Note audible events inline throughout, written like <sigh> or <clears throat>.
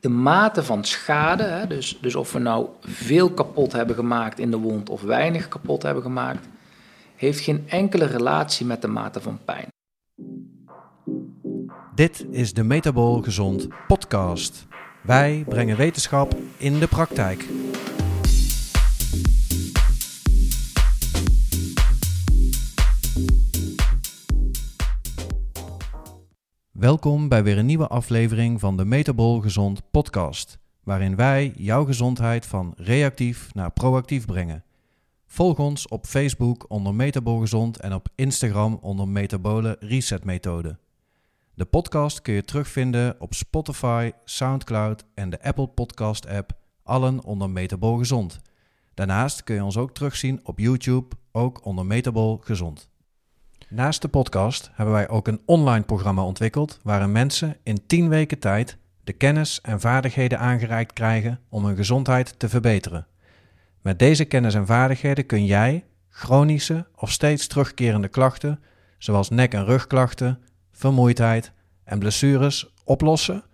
de mate van schade, hè, dus, dus of we nou veel kapot hebben gemaakt in de wond of weinig kapot hebben gemaakt, heeft geen enkele relatie met de mate van pijn. Dit is de Metabol Gezond podcast. Wij brengen wetenschap in de praktijk. Welkom bij weer een nieuwe aflevering van de Metabol Gezond podcast, waarin wij jouw gezondheid van reactief naar proactief brengen. Volg ons op Facebook onder Metabol Gezond en op Instagram onder Metabole Reset Methode. De podcast kun je terugvinden op Spotify, SoundCloud en de Apple Podcast app, allen onder Metabol Gezond. Daarnaast kun je ons ook terugzien op YouTube, ook onder Metabol Gezond. Naast de podcast hebben wij ook een online programma ontwikkeld waarin mensen in 10 weken tijd de kennis en vaardigheden aangereikt krijgen om hun gezondheid te verbeteren. Met deze kennis en vaardigheden kun jij chronische of steeds terugkerende klachten, zoals nek- en rugklachten, vermoeidheid en blessures oplossen,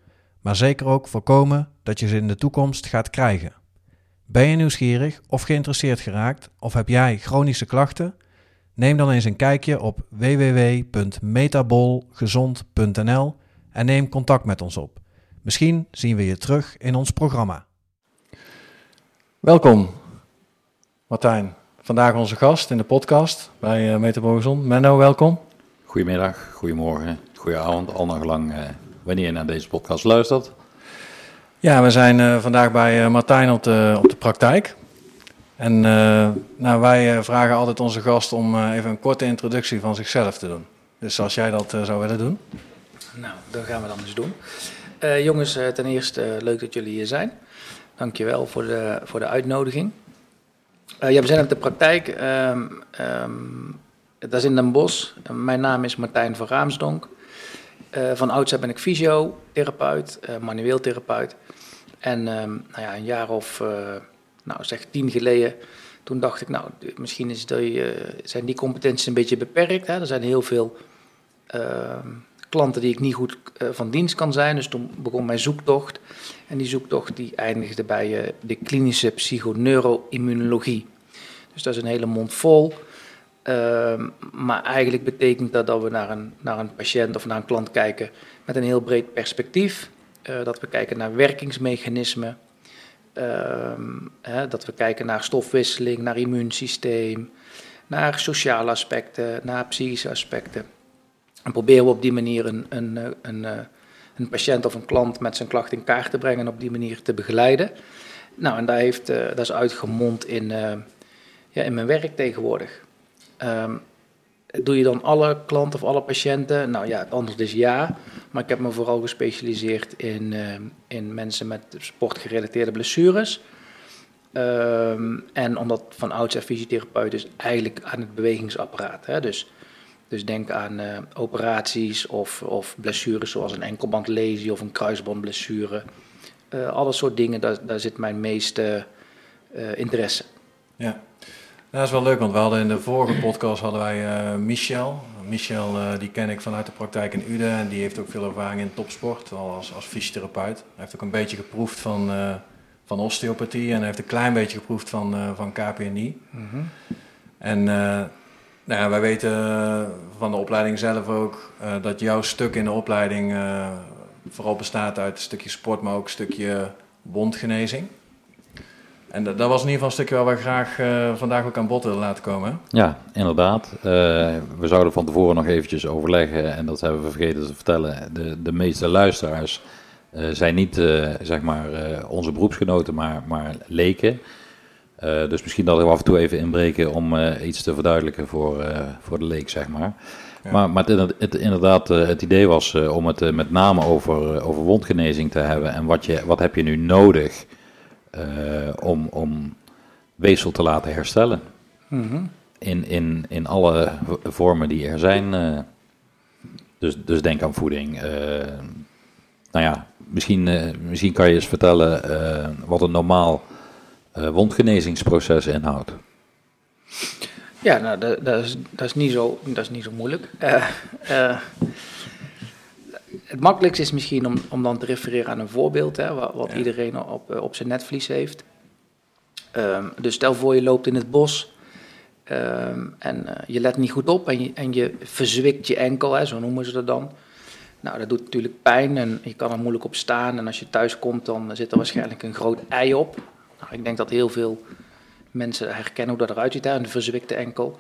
maar zeker ook voorkomen dat je ze in de toekomst gaat krijgen. Ben je nieuwsgierig of geïnteresseerd geraakt of heb jij chronische klachten? Neem dan eens een kijkje op www.metabolgezond.nl en neem contact met ons op. Misschien zien we je terug in ons programma. Welkom, Martijn. Vandaag onze gast in de podcast bij uh, Metabol Gezond. Menno, welkom. Goedemiddag, goedemorgen, goedenavond, al nog lang uh, wanneer je naar deze podcast luistert. Ja, we zijn uh, vandaag bij uh, Martijn op de, op de praktijk. En nou, wij vragen altijd onze gast om even een korte introductie van zichzelf te doen. Dus als jij dat zou willen doen. Nou, dat gaan we dan eens doen. jongens, ten eerste leuk dat jullie hier zijn. Dankjewel voor de, voor de uitnodiging. ja, we zijn op de praktijk. Um, um, dat is in Den Bosch. mijn naam is Martijn van Raamsdonk. Van oudsher ben ik fysiotherapeut, manueel therapeut. En um, nou ja, een jaar of nou, zeg tien geleden, toen dacht ik, nou, misschien is die, zijn die competenties een beetje beperkt. Hè? Er zijn heel veel ehm, klanten die ik niet goed van dienst kan zijn. Dus toen begon mijn zoektocht. En die zoektocht die eindigde bij de klinische psychoneuroimmunologie. Dus dat is een hele mond vol. Uh, maar eigenlijk betekent dat dat we naar een, naar een patiënt of naar een klant kijken met een heel breed perspectief. Uh, dat we kijken naar werkingsmechanismen. Uh, hè, dat we kijken naar stofwisseling, naar immuunsysteem, naar sociale aspecten, naar psychische aspecten. En proberen we op die manier een, een, een, een, een patiënt of een klant met zijn klacht in kaart te brengen en op die manier te begeleiden. Nou, en dat, heeft, uh, dat is uitgemond in, ja, in mijn werk tegenwoordig. Um, doe je dan alle klanten of alle patiënten? Nou ja, het antwoord is ja. Maar ik heb me vooral gespecialiseerd in, uh, in mensen met sportgerelateerde blessures. Um, en omdat van oudsher fysiotherapeut is eigenlijk aan het bewegingsapparaat. Hè? Dus, dus denk aan uh, operaties of, of blessures zoals een enkelbandlesie of een kruisbandblessure. Uh, alle soort dingen, daar, daar zit mijn meeste interesse. Ja. Ja, dat is wel leuk, want we hadden in de vorige podcast hadden wij uh, Michel. Michel uh, die ken ik vanuit de praktijk in Uden en die heeft ook veel ervaring in topsport, al als, als fysiotherapeut. Hij heeft ook een beetje geproefd van, uh, van osteopathie en hij heeft een klein beetje geproefd van, van KPNI. Mm -hmm. En nou ja, wij weten van de opleiding zelf ook dat jouw stuk in de opleiding vooral bestaat uit een stukje sport, maar ook een stukje wondgenezing. En dat, dat, was in ieder geval een stukje waar we graag uh, vandaag ook aan bod willen laten komen. Ja, inderdaad. Uh, we zouden van tevoren nog eventjes overleggen, en dat hebben we vergeten te vertellen. De, de meeste luisteraars uh, zijn niet zeg maar, onze beroepsgenoten, maar, maar leken. dus misschien dat we af en toe even inbreken om iets te verduidelijken voor, voor de leek, zeg maar. Ja. Maar, maar het, het, inderdaad, het idee was om het met name over, over wondgenezing te hebben. En wat, je, wat heb je nu nodig om, om weefsel te laten herstellen. Mm -hmm. in, in, in alle vormen die er zijn. Uh, dus, dus denk aan voeding. Uh, nou ja, misschien, misschien kan je eens vertellen wat een normaal wondgenezingsproces inhoudt. Ja, nou, dat, dat, is, dat, is, niet zo, dat is niet zo moeilijk. Het makkelijkste is misschien om, om dan te refereren aan een voorbeeld, hè, wat, wat iedereen op, op zijn netvlies heeft. Ehm, dus stel voor je loopt in het bos ehm, en eh, je let niet goed op en je, en je verzwikt je enkel, hè, zo noemen ze dat dan. Nou, dat doet natuurlijk pijn en je kan er moeilijk op staan. En als je thuis komt, dan zit er waarschijnlijk een groot ei op. Nou, ik denk dat heel veel mensen herkennen hoe dat eruit ziet, hè, een verzwikte enkel.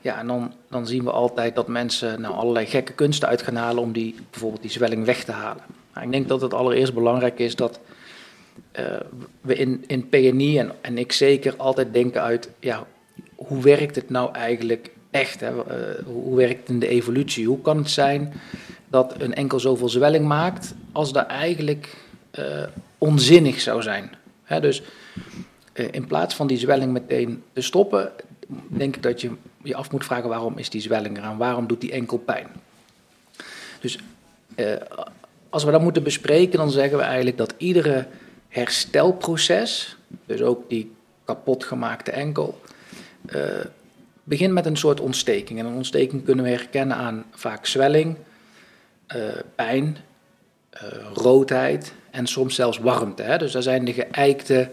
Ja, en dan, dan zien we altijd dat mensen nou, allerlei gekke kunsten uit gaan halen om die, bijvoorbeeld die zwelling weg te halen. Nou, ik denk dat het allereerst belangrijk is dat uh, we in, in PNI en, en ik zeker altijd denken uit, ja, hoe werkt het nou eigenlijk echt? Hè? Uh, hoe werkt het in de evolutie? Hoe kan het zijn dat een enkel zoveel zwelling maakt als dat eigenlijk uh, onzinnig zou zijn? Hè, dus in plaats van die zwelling meteen te stoppen, denk ik dat je je af moet vragen waarom is die zwelling eraan? Waarom doet die enkel pijn? Dus als we dat moeten bespreken, dan zeggen we eigenlijk dat iedere herstelproces, dus ook die kapotgemaakte enkel, uh, begint met een soort ontsteking. En een ontsteking kunnen we herkennen aan vaak zwelling, uh, pijn, uh, roodheid en soms zelfs warmte. Hè? Dus dat zijn de geëikte,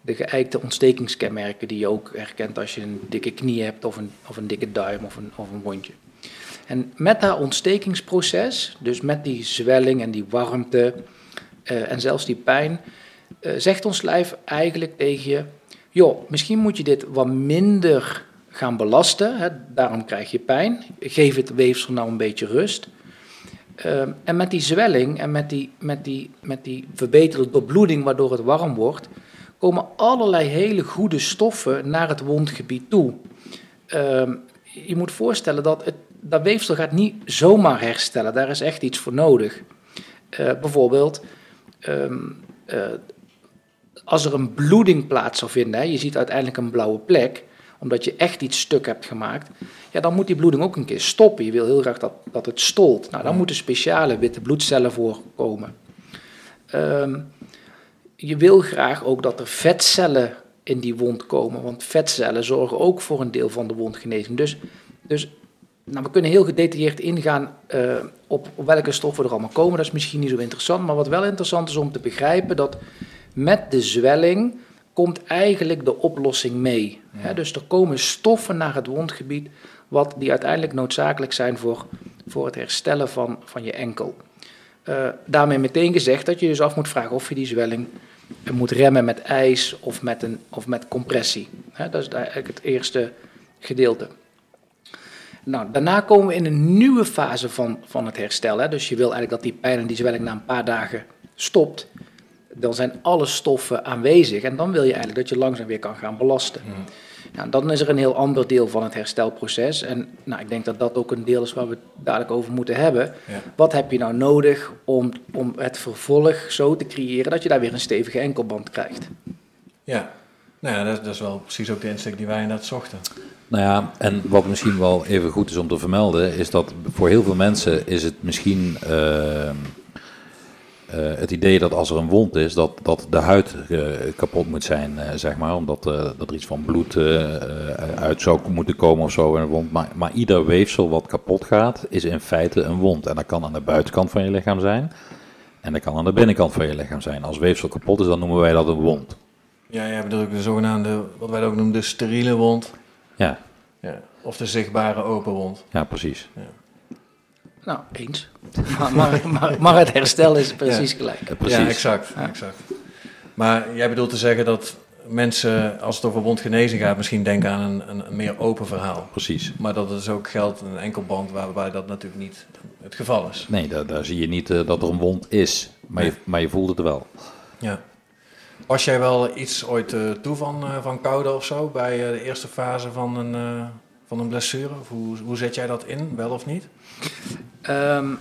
de geëikte ontstekingskenmerken die je ook herkent als je een dikke knie hebt of een, of een dikke duim of een, of een wondje. En met dat ontstekingsproces, dus met die zwelling en die warmte en zelfs die pijn, uh, zegt ons lijf eigenlijk tegen je: joh, misschien moet je dit wat minder gaan belasten, hè, daarom krijg je pijn. Geef het weefsel nou een beetje rust. Uh, en met die zwelling en met die, met, die, met die verbeterde doorbloeding, waardoor het warm wordt, komen allerlei hele goede stoffen naar het wondgebied toe. Uh, je moet voorstellen dat het, dat weefsel gaat niet zomaar herstellen, daar is echt iets voor nodig. Uh, bijvoorbeeld, um, als er een bloeding plaats zou vinden, hè, je ziet uiteindelijk een blauwe plek, omdat je echt iets stuk hebt gemaakt, ja, dan moet die bloeding ook een keer stoppen. Je wil heel graag dat, dat het stolt. Nou, dan moeten speciale witte bloedcellen voorkomen. Um, je wil graag ook dat er vetcellen in die wond komen, want vetcellen zorgen ook voor een deel van de wondgenezing. Dus, dus nou, we kunnen heel gedetailleerd ingaan uh, op, op welke stoffen er allemaal komen. Dat is misschien niet zo interessant, maar wat wel interessant is om te begrijpen dat met de zwelling komt eigenlijk de oplossing mee. dus er komen stoffen naar het wondgebied wat, die uiteindelijk noodzakelijk zijn voor, voor het herstellen van, van je enkel. Uh, daarmee meteen gezegd dat je dus af moet vragen of je die zwelling moet remmen met ijs of met, een, of met compressie. dat is eigenlijk het eerste gedeelte. Nou, daarna komen we in een nieuwe fase van, van het herstel. Dus je wil eigenlijk dat die pijn en die zwelling na een paar dagen stopt dan zijn alle stoffen aanwezig en dan wil je eigenlijk dat je langzaam weer kan gaan belasten. Mm. Nou, dan is er een heel ander deel van het herstelproces. En nou, ik denk dat dat ook een deel is waar we het dadelijk over moeten hebben. Wat heb je nou nodig om, om het vervolg zo te creëren dat je daar weer een stevige enkelband krijgt? Ja, nou ja, dat, dat is wel precies ook de insteek die wij inderdaad zochten. Nou ja, en wat misschien wel even goed is om te vermelden, is dat voor heel veel mensen is het misschien uh, uh, het idee dat als er een wond is, dat, dat de huid uh, kapot moet zijn, uh, zeg maar. Omdat dat er iets van bloed uit zou moeten komen of zo in een wond. Maar, maar ieder weefsel wat kapot gaat, is in feite een wond. En dat kan aan de buitenkant van je lichaam zijn. En dat kan aan de binnenkant van je lichaam zijn. Als weefsel kapot is, dan noemen wij dat een wond. Ja, je hebt ook de zogenaamde, wat wij ook noemen, de steriele wond. Ja. ja. Of de zichtbare open wond. Ja, precies. Ja. Nou, eens. Maar, maar, maar, het herstel is precies gelijk. Ja, precies. ja exact, exact. Maar jij bedoelt te zeggen dat mensen, als het over wondgenezing gaat, misschien denken aan een, een, een, meer open verhaal. Precies. Maar dat is ook geldt een enkelband waarbij dat natuurlijk niet het geval is. Nee, daar, daar zie je niet uh, dat er een wond is, maar, je, maar je voelt het wel. Ja. Was jij wel iets ooit uh, toe van, uh, van koude of zo bij de eerste fase van een, van een blessure? Of hoe, hoe zet jij dat in, wel of niet? Um,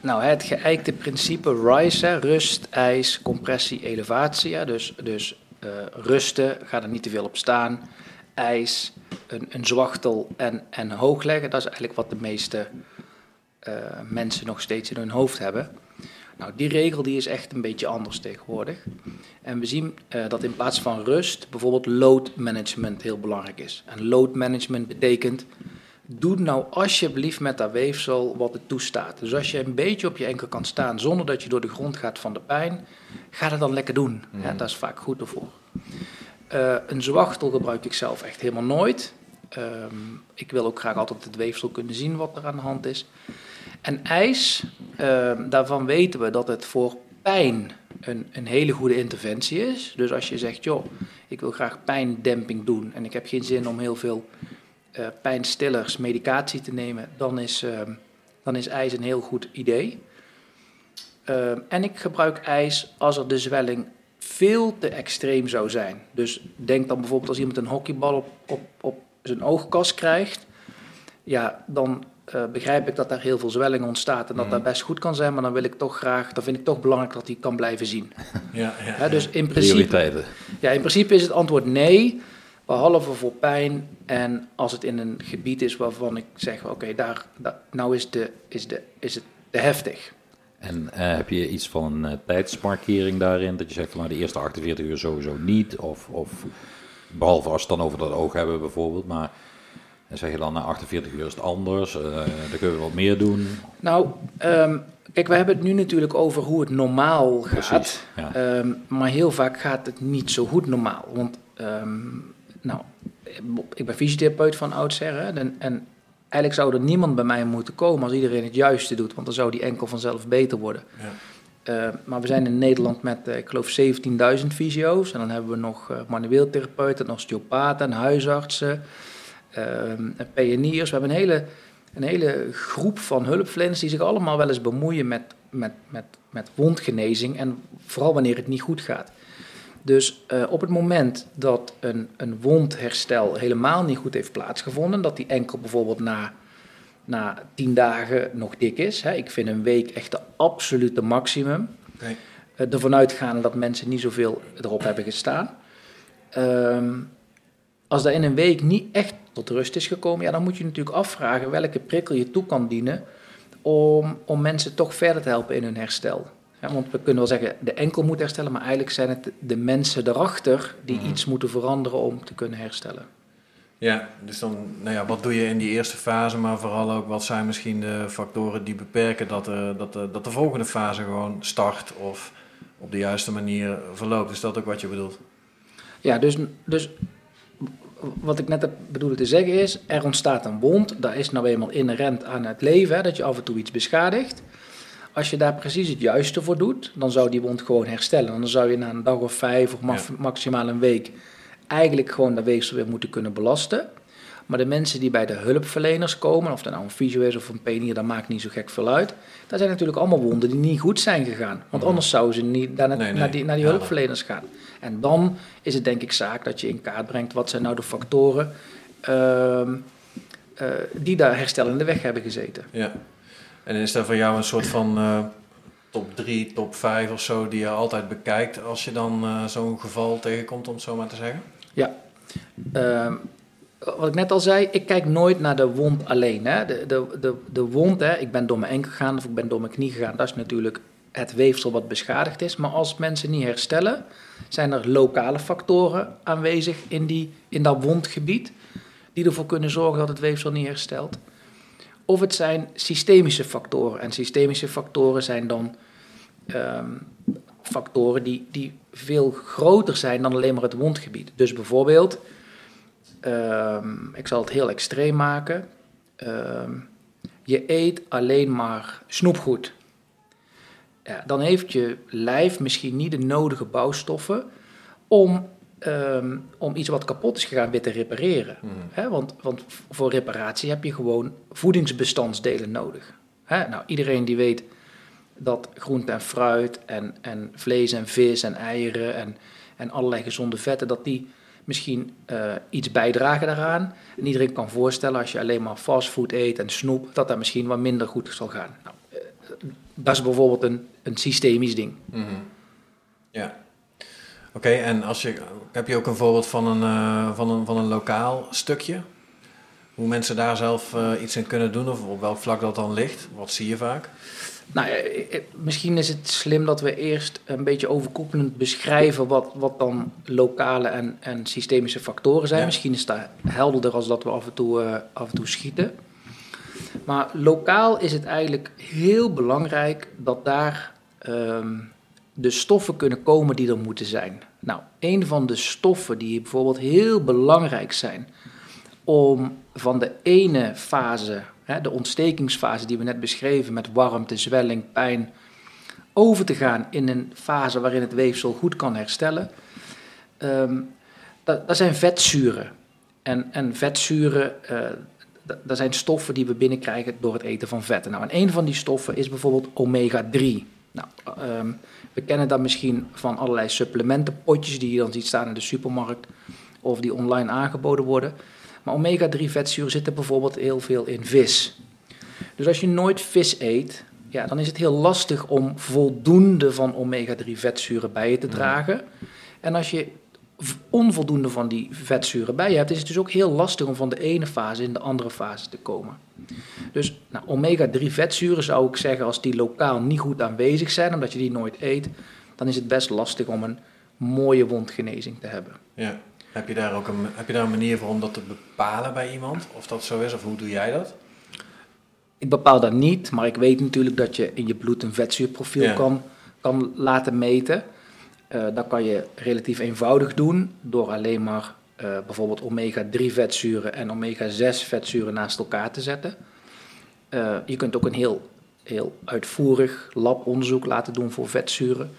nou, het geëikte principe RISE, rust, ijs, compressie, elevatie. Dus, dus uh, rusten, ga er niet te veel op staan. IJs, een, een zwachtel en, en hoog leggen. Dat is eigenlijk wat de meeste uh, mensen nog steeds in hun hoofd hebben. Nou, die regel die is echt een beetje anders tegenwoordig. En we zien uh, dat in plaats van rust bijvoorbeeld load management heel belangrijk is. En load management betekent Doe nou alsjeblieft met dat weefsel wat het toestaat. Dus als je een beetje op je enkel kan staan zonder dat je door de grond gaat van de pijn, ga dat dan lekker doen. Ja, dat is vaak goed ervoor. Uh, een zwachtel gebruik ik zelf echt helemaal nooit. Um, ik wil ook graag altijd het weefsel kunnen zien wat er aan de hand is. En ijs, uh, daarvan weten we dat het voor pijn een, een hele goede interventie is. Dus als je zegt, joh, ik wil graag pijndemping doen en ik heb geen zin om heel veel uh, pijnstillers, medicatie te nemen, dan is, uh, dan is ijs een heel goed idee. Uh, en ik gebruik ijs als er de zwelling veel te extreem zou zijn. Dus denk dan bijvoorbeeld als iemand een hockeybal op, op, op zijn oogkas krijgt, ja, dan uh, begrijp ik dat daar heel veel zwelling ontstaat en dat mm. dat best goed kan zijn, maar dan wil ik toch graag, dan vind ik toch belangrijk dat hij kan blijven zien. <laughs> Ja, ja, ja dus in principe, ja, in principe is het antwoord nee, behalve voor pijn en als het in een gebied is waarvan ik zeg, oké, daar, daar, nou is, de, is, de, is het te heftig. En uh, heb je iets van een uh, tijdsmarkering daarin, dat je zegt, nou de eerste 48 uur sowieso niet, of, of behalve als we het dan over dat oog hebben bijvoorbeeld, maar en zeg je dan na 48 uur is het anders, uh, dan kunnen we wat meer doen? Nou, um, kijk, we hebben het nu natuurlijk over hoe het normaal gaat. ja. um, maar heel vaak gaat het niet zo goed normaal. Want, um, nou, ik ben fysiotherapeut van oudsher. En, en eigenlijk zou er niemand bij mij moeten komen als iedereen het juiste doet. Want dan zou die enkel vanzelf beter worden. Ja. Uh, maar we zijn in Nederland met, uh, ik geloof, 17.000 fysio's. En dan hebben we nog uh, manueel therapeuten, osteopaten, huisartsen, Ehm, PNI'ers. We hebben een hele, een hele groep van hulpverleners die zich allemaal wel eens bemoeien met, met, met, met wondgenezing en vooral wanneer het niet goed gaat. Dus uh, op het moment dat een, een wondherstel helemaal niet goed heeft plaatsgevonden, dat die enkel bijvoorbeeld na, na tien dagen nog dik is, hè, ik vind een week echt de absolute maximum. Okay. Uh, ervan uitgaan dat mensen niet zoveel erop hebben gestaan. Uh, als dat in een week niet echt tot rust is gekomen, ja, dan moet je natuurlijk afvragen welke prikkel je toe kan dienen om, om mensen toch verder te helpen in hun herstel. Ja, want we kunnen wel zeggen, de enkel moet herstellen, maar eigenlijk zijn het de mensen erachter die mhm. iets moeten veranderen om te kunnen herstellen. Ja, dus dan, nou ja, wat doe je in die eerste fase, maar vooral ook wat zijn misschien de factoren die beperken dat de, dat de, dat de volgende fase gewoon start of op de juiste manier verloopt. Is dat ook wat je bedoelt? Ja, dus, dus wat ik net bedoelde te zeggen is, er ontstaat een wond. Dat is nou eenmaal inherent aan het leven, hè, dat je af en toe iets beschadigt. Als je daar precies het juiste voor doet, dan zou die wond gewoon herstellen. Dan zou je na een dag of vijf of maximaal een week eigenlijk gewoon dat weefsel weer moeten kunnen belasten. Maar de mensen die bij de hulpverleners komen, of dat nou een fysio is of een penier, dat maakt niet zo gek veel uit. Dat zijn natuurlijk allemaal wonden die niet goed zijn gegaan. Want mhm. anders zouden ze niet naar, naar die, naar die hulpverleners gaan. En dan is het denk ik zaak dat je in kaart brengt wat zijn nou de factoren uh, uh, die daar herstellende weg hebben gezeten. Ja. En is er voor jou een soort van uh, top 3, top 5 of zo die je altijd bekijkt als je dan uh, zo'n geval tegenkomt, om het zo maar te zeggen? Ja. Ehm, wat ik net al zei, ik kijk nooit naar de wond alleen. Hè. De, de, de, de wond, hè, ik ben door mijn enkel gegaan of ik ben door mijn knie gegaan, dat is natuurlijk het weefsel wat beschadigd is. Maar als mensen niet herstellen, zijn er lokale factoren aanwezig in, die, in dat wondgebied, die ervoor kunnen zorgen dat het weefsel niet herstelt. Of het zijn systemische factoren. En systemische factoren zijn dan um, factoren die, die veel groter zijn dan alleen maar het wondgebied. Dus bijvoorbeeld, um, ik zal het heel extreem maken. Um, je eet alleen maar snoepgoed dan heeft je lijf misschien niet de nodige bouwstoffen om, um, om iets wat kapot is gegaan weer te repareren. Mm. want, want voor reparatie heb je gewoon voedingsbestandsdelen nodig. nou, iedereen die weet dat groente en fruit en, en vlees en vis en eieren en, en allerlei gezonde vetten, dat die misschien uh, iets bijdragen daaraan. En iedereen kan voorstellen als je alleen maar fastfood eet en snoep, dat dat misschien wat minder goed zal gaan. Nou, dat is bijvoorbeeld een, een systemisch ding. Mm -hmm. Ja. Oké, en als je, heb je ook een voorbeeld van een, uh, van, een, van een lokaal stukje? Hoe mensen daar zelf uh, iets in kunnen doen of op welk vlak dat dan ligt? Wat zie je vaak? Nou, eh, eh, misschien is het slim dat we eerst een beetje overkoepelend beschrijven wat, wat dan lokale en, en systemische factoren zijn. Ja. Misschien is dat helderder als dat we af en toe, eh, af en toe schieten. Maar lokaal is het eigenlijk heel belangrijk dat daar ehm, de stoffen kunnen komen die er moeten zijn. Nou, een van de stoffen die bijvoorbeeld heel belangrijk zijn om van de ene fase, de ontstekingsfase die we net beschreven met warmte, zwelling, pijn, over te gaan in een fase waarin het weefsel goed kan herstellen, ehm, dat, zijn vetzuren. En, en vetzuren, eh, dat zijn stoffen die we binnenkrijgen door het eten van vetten. Nou, en een van die stoffen is bijvoorbeeld omega-3. Nou, ehm, we kennen dat misschien van allerlei supplementenpotjes die je dan ziet staan in de supermarkt of die online aangeboden worden. Maar omega-3 vetzuren zitten bijvoorbeeld heel veel in vis. Dus als je nooit vis eet, ja, dan is het heel lastig om voldoende van omega-3 vetzuren bij je te dragen. En als je onvoldoende van die vetzuren bij je hebt, is het dus ook heel lastig om van de ene fase in de andere fase te komen. Dus nou, omega-3 vetzuren zou ik zeggen, als die lokaal niet goed aanwezig zijn, omdat je die nooit eet, dan is het best lastig om een mooie wondgenezing te hebben. Ja. Heb je daar ook een, heb je daar een manier voor om dat te bepalen bij iemand? Of dat zo is, of hoe doe jij dat? Ik bepaal dat niet, maar ik weet natuurlijk dat je in je bloed een vetzuurprofiel Ja. kan, kan laten meten. Eh, dat kan je relatief eenvoudig doen door alleen maar eh, bijvoorbeeld omega-3 vetzuren en omega-6 vetzuren naast elkaar te zetten. Eh, je kunt ook een heel, heel uitvoerig labonderzoek laten doen voor vetzuren.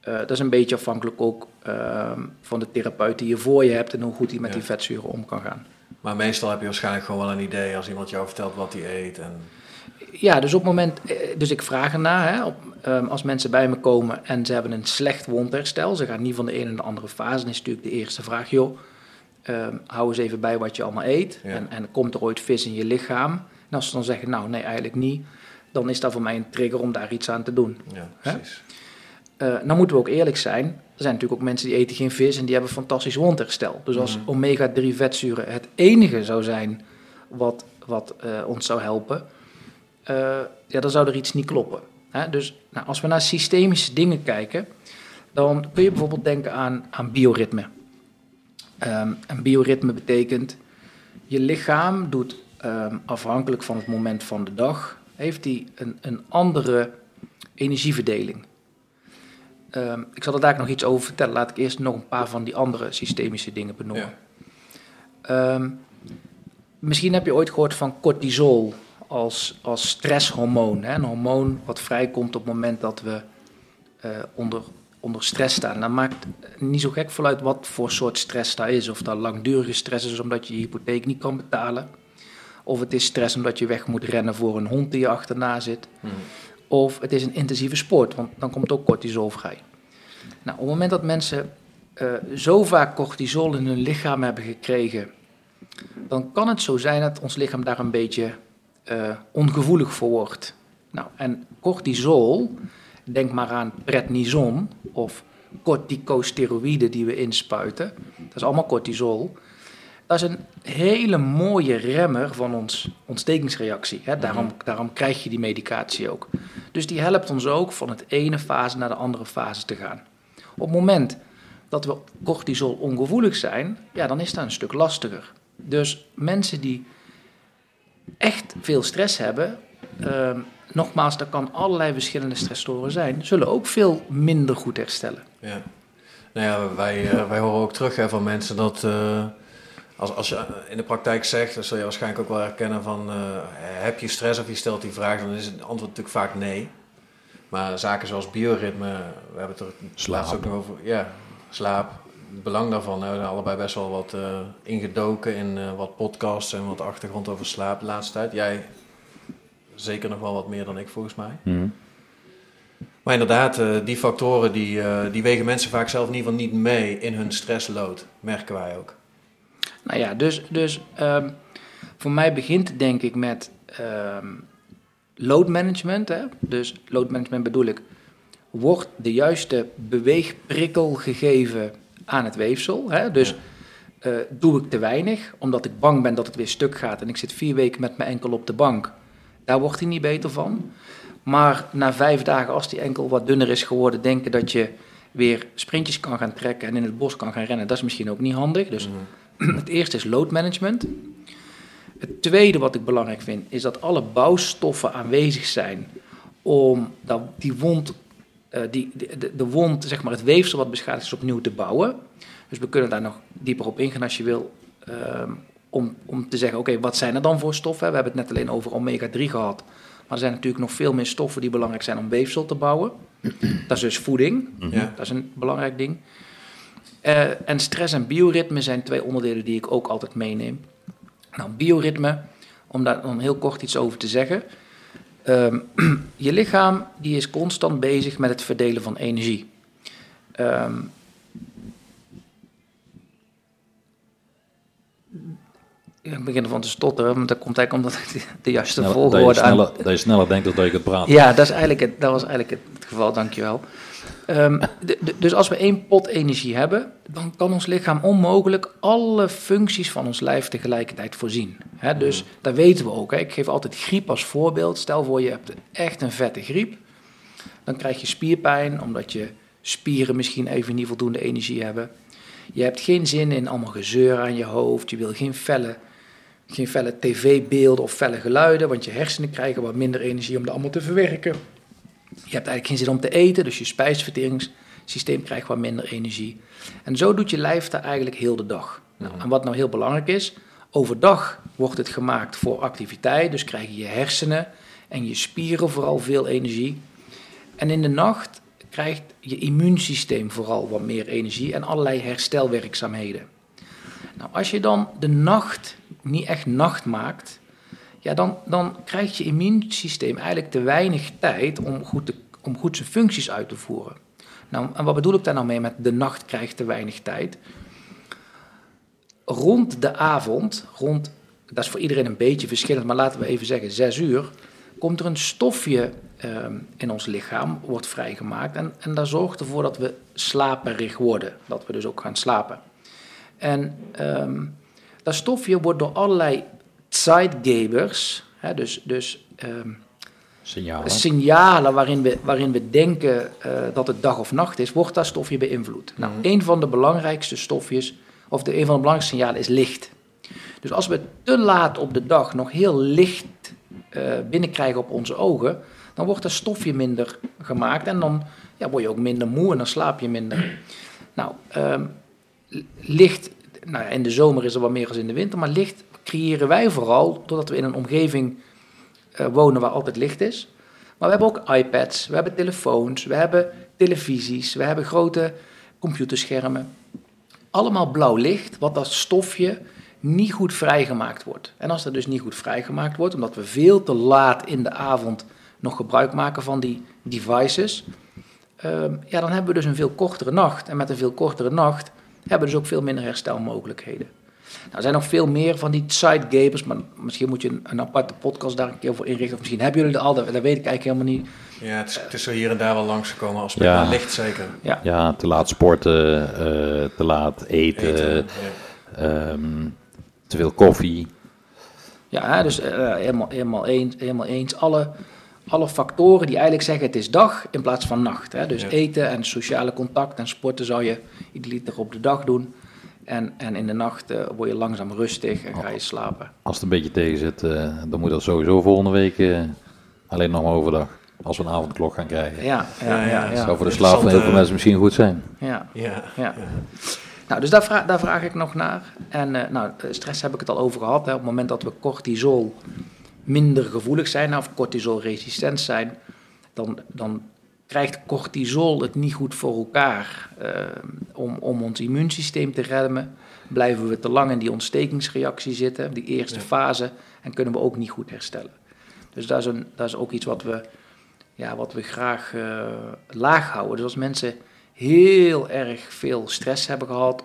Dat is een beetje afhankelijk ook ehm, van de therapeut die je voor je hebt en hoe goed hij met Ja. die vetzuren om kan gaan. Maar meestal heb je waarschijnlijk gewoon wel een idee als iemand jou vertelt wat hij eet. En, Ja, dus op het moment, eh, dus ik vraag ernaar, hè, op, ehm, als mensen bij me komen en ze hebben een slecht wondherstel, ze gaan niet van de ene naar de andere fase, dan is natuurlijk de eerste vraag, joh, ehm, hou eens even bij wat je allemaal eet Ja. en, en komt er ooit vis in je lichaam? En als ze dan zeggen, nou nee, eigenlijk niet, dan is dat voor mij een trigger om daar iets aan te doen. ja, precies. Eh, nou moeten we ook eerlijk zijn. Er zijn natuurlijk ook mensen die eten geen vis en die hebben fantastisch wondherstel. Dus als Mhm. omega-3 vetzuren het enige zou zijn wat, wat eh, ons zou helpen, eh, ja, dan zou er iets niet kloppen. Hè? Dus nou, als we naar systemische dingen kijken, dan kun je bijvoorbeeld denken aan, aan bioritme. Ehm, en bioritme betekent, je lichaam doet ehm, afhankelijk van het moment van de dag, heeft hij een, een andere energieverdeling. Ehm, ik zal er daar nog iets over vertellen. Laat ik eerst nog een paar van die andere systemische dingen benoemen. Ja. Misschien heb je ooit gehoord van cortisol als, als stresshormoon. Hè? Een hormoon wat vrijkomt op het moment dat we eh, onder, onder stress staan. Dat maakt niet zo gek vooruit wat voor soort stress dat is. Of dat langdurige stress is omdat je je hypotheek niet kan betalen. Of het is stress omdat je weg moet rennen voor een hond die je achterna zit. Mhm. Of het is een intensieve sport, want dan komt ook cortisol vrij. Nou, op het moment dat mensen eh, zo vaak cortisol in hun lichaam hebben gekregen, dan kan het zo zijn dat ons lichaam daar een beetje eh, ongevoelig voor wordt. Nou, en cortisol, denk maar aan prednison of corticosteroïden die we inspuiten, dat is allemaal cortisol. Dat is een hele mooie remmer van ons ontstekingsreactie. Hè? Daarom, daarom krijg je die medicatie ook. Dus die helpt ons ook van het ene fase naar de andere fase te gaan. Op het moment dat we cortisol ongevoelig zijn, ja, dan is dat een stuk lastiger. Dus mensen die echt veel stress hebben, ehm, nogmaals, dat kan allerlei verschillende stressoren zijn, zullen ook veel minder goed herstellen. Ja. Nou ja, wij, eh, wij horen ook terug hè, van mensen dat eh, als, als je in de praktijk zegt, dan zul je waarschijnlijk ook wel herkennen van eh, heb je stress of je stelt die vraag, dan is het antwoord natuurlijk vaak nee. Maar zaken zoals bioritme, we hebben het er Slaap. laatst ook nog over, ja, slaap, het belang daarvan. hè, We zijn allebei best wel wat eh, ingedoken in eh, wat podcasts en wat achtergrond over slaap de laatste tijd. Jij zeker nog wel wat meer dan ik volgens mij. Mhm. Maar inderdaad, eh, die factoren die, eh, die wegen mensen vaak zelf in ieder geval niet mee in hun stressload. Merken wij ook. Nou ja, dus, dus ehm, voor mij begint het denk ik met ehm, load management. Hè? Dus load management bedoel ik, wordt de juiste beweegprikkel gegeven aan het weefsel? Hè? Dus eh, doe ik te weinig, omdat ik bang ben dat het weer stuk gaat en ik zit vier weken met mijn enkel op de bank. Daar wordt hij niet beter van. Maar na vijf dagen, als die enkel wat dunner is geworden, denken dat je weer sprintjes kan gaan trekken en in het bos kan gaan rennen, dat is misschien ook niet handig. Dus <clears throat> het eerste is load management. Het tweede wat ik belangrijk vind, is dat alle bouwstoffen aanwezig zijn om dat, die wond, die, de, de, wond, zeg maar het weefsel wat beschadigd is, opnieuw te bouwen. Dus we kunnen daar nog dieper op ingaan als je wil, uh, om, om te zeggen, oké, wat zijn er dan voor stoffen? We hebben het net alleen over omega-3 gehad, maar er zijn natuurlijk nog veel meer stoffen die belangrijk zijn om weefsel te bouwen. <clears throat> Dat is dus voeding, ja. dat is een belangrijk ding. Uh, en stress en bioritme zijn twee onderdelen die ik ook altijd meeneem. Nou, bioritme, om daar dan heel kort iets over te zeggen. Um, <clears throat> je lichaam die is constant bezig met het verdelen van energie. Um, ik begin ervan te stotteren, maar dat komt eigenlijk omdat ik de juiste volgorde aan... Dat je sneller denkt dat je het praat. Ja, dat, is eigenlijk het, dat was eigenlijk het geval, dankjewel. Um, de, de, dus als we één pot energie hebben, dan kan ons lichaam onmogelijk alle functies van ons lijf tegelijkertijd voorzien. Dus mm. dat weten we ook. Ik geef altijd griep als voorbeeld. Stel voor je hebt echt een vette griep, dan krijg je spierpijn omdat je spieren misschien even niet voldoende energie hebben. Je hebt geen zin in allemaal gezeur aan je hoofd, je wil geen felle geen felle tv-beelden of felle geluiden, want je hersenen krijgen wat minder energie om dat allemaal te verwerken. Je hebt eigenlijk geen zin om te eten, dus je spijsverteringssysteem krijgt wat minder energie. En zo doet je lijf dat eigenlijk heel de dag. Nou, en wat nou heel belangrijk is, overdag wordt het gemaakt voor activiteit, dus krijgen je hersenen en je spieren vooral veel energie. En in de nacht krijgt je immuunsysteem vooral wat meer energie en allerlei herstelwerkzaamheden. Nou, als je dan de nacht niet echt nacht maakt, ja, dan, dan krijgt je immuunsysteem eigenlijk te weinig tijd om goed, om goed zijn functies uit te voeren. Nou, en wat bedoel ik daar nou mee met de nacht krijgt te weinig tijd? Rond de avond, rond, dat is voor iedereen een beetje verschillend, maar laten we even zeggen zes uur, komt er een stofje uh, in ons lichaam, wordt vrijgemaakt. En, en dat zorgt ervoor dat we slaperig worden, dat we dus ook gaan slapen. En um, dat stofje wordt door allerlei zeitgebers, hè, dus, dus um, signalen. signalen waarin we, waarin we denken uh, dat het dag of nacht is, wordt dat stofje beïnvloed. Nou, mm. een van de belangrijkste stofjes, of de, een van de belangrijkste signalen is licht. Dus als we te laat op de dag nog heel licht uh, binnenkrijgen op onze ogen, dan wordt dat stofje minder gemaakt en dan ja, word je ook minder moe en dan slaap je minder. Nou, um, licht nou ja, in de zomer is er wat meer als in de winter, maar licht creëren wij vooral doordat we in een omgeving uh, wonen waar altijd licht is. Maar we hebben ook iPads, we hebben telefoons, we hebben televisies, we hebben grote computerschermen. Allemaal blauw licht, wat dat stofje niet goed vrijgemaakt wordt. En als dat dus niet goed vrijgemaakt wordt, omdat we veel te laat in de avond nog gebruik maken van die devices, uh, ja, dan hebben we dus een veel kortere nacht. En met een veel kortere nacht hebben dus ook veel minder herstelmogelijkheden. Nou, er zijn nog veel meer van die sidegapers, maar misschien moet je een, een, aparte podcast daar een keer voor inrichten. Of misschien hebben jullie er al, dat, weet ik eigenlijk helemaal niet. Ja, het is, het is er hier en daar wel langsgekomen als het ja. licht zeker. Ja. ja, te laat sporten, uh, te laat eten, eten ja. um, te veel koffie. Ja, dus uh, helemaal, helemaal, eens, helemaal eens. Alle alle factoren die eigenlijk zeggen het is dag in plaats van nacht. Hè? Dus eten en sociale contact en sporten zou je liter op de dag doen. En, en in de nacht uh, word je langzaam rustig en ga je slapen. Als het een beetje tegen zit, uh, dan moet dat sowieso volgende week uh, alleen nog maar overdag. Als we een avondklok gaan krijgen. Ja, ja, ja. ja, ja. zou voor de slaap van heel veel mensen misschien goed zijn. Ja, ja. ja. Nou, dus daar vraag, daar vraag ik nog naar. En nou, stress heb ik het al over gehad. Hè. Op het moment dat we cortisol minder gevoelig zijn of cortisolresistent zijn, dan, dan krijgt cortisol het niet goed voor elkaar uh, om, om ons immuunsysteem te remmen. Blijven we te lang in die ontstekingsreactie zitten, die eerste fase, en kunnen we ook niet goed herstellen. Dus dat is, een, dat is ook iets wat we, ja, wat we graag uh, laag houden. Dus als mensen heel erg veel stress hebben gehad,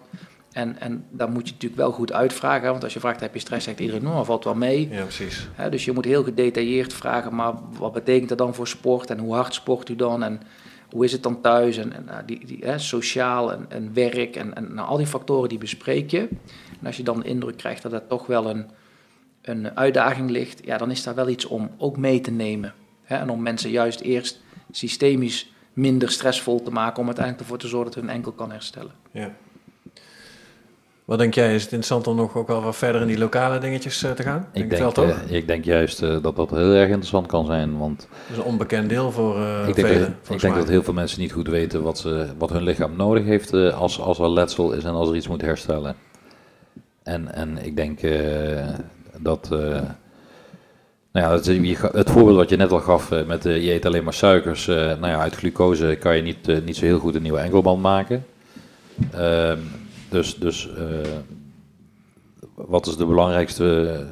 en, en dan moet je natuurlijk wel goed uitvragen, want als je vraagt heb je stress, zegt iedereen, nou, valt wel mee. Ja, precies. dus je moet heel gedetailleerd vragen, maar wat betekent dat dan voor sport en hoe hard sport u dan en hoe is het dan thuis en, en nou, die, die, sociaal en, en, werk en, en nou, al die factoren die bespreek je. En als je dan de indruk krijgt dat dat toch wel een, een uitdaging ligt, ja, dan is daar wel iets om ook mee te nemen. En om mensen juist eerst systemisch minder stressvol te maken om uiteindelijk ervoor te zorgen dat hun enkel kan herstellen. Ja. Wat denk jij, is het interessant om nog ook wel wat verder in die lokale dingetjes uh, te gaan? Ik denk, denk, uh, ik denk juist uh, dat dat heel erg interessant kan zijn. Want dat is een onbekend deel voor ik denk, velen, dat, ik denk dat heel veel mensen niet goed weten wat, ze, wat hun lichaam nodig heeft als, als er letsel is en als er iets moet herstellen. En, en ik denk dat... nou ja, het, het, voorbeeld wat je net al gaf met je eet alleen maar suikers. nou ja, uit glucose kan je niet, niet zo heel goed een nieuwe enkelband maken. Ehm, dus, dus uh, wat is de belangrijkste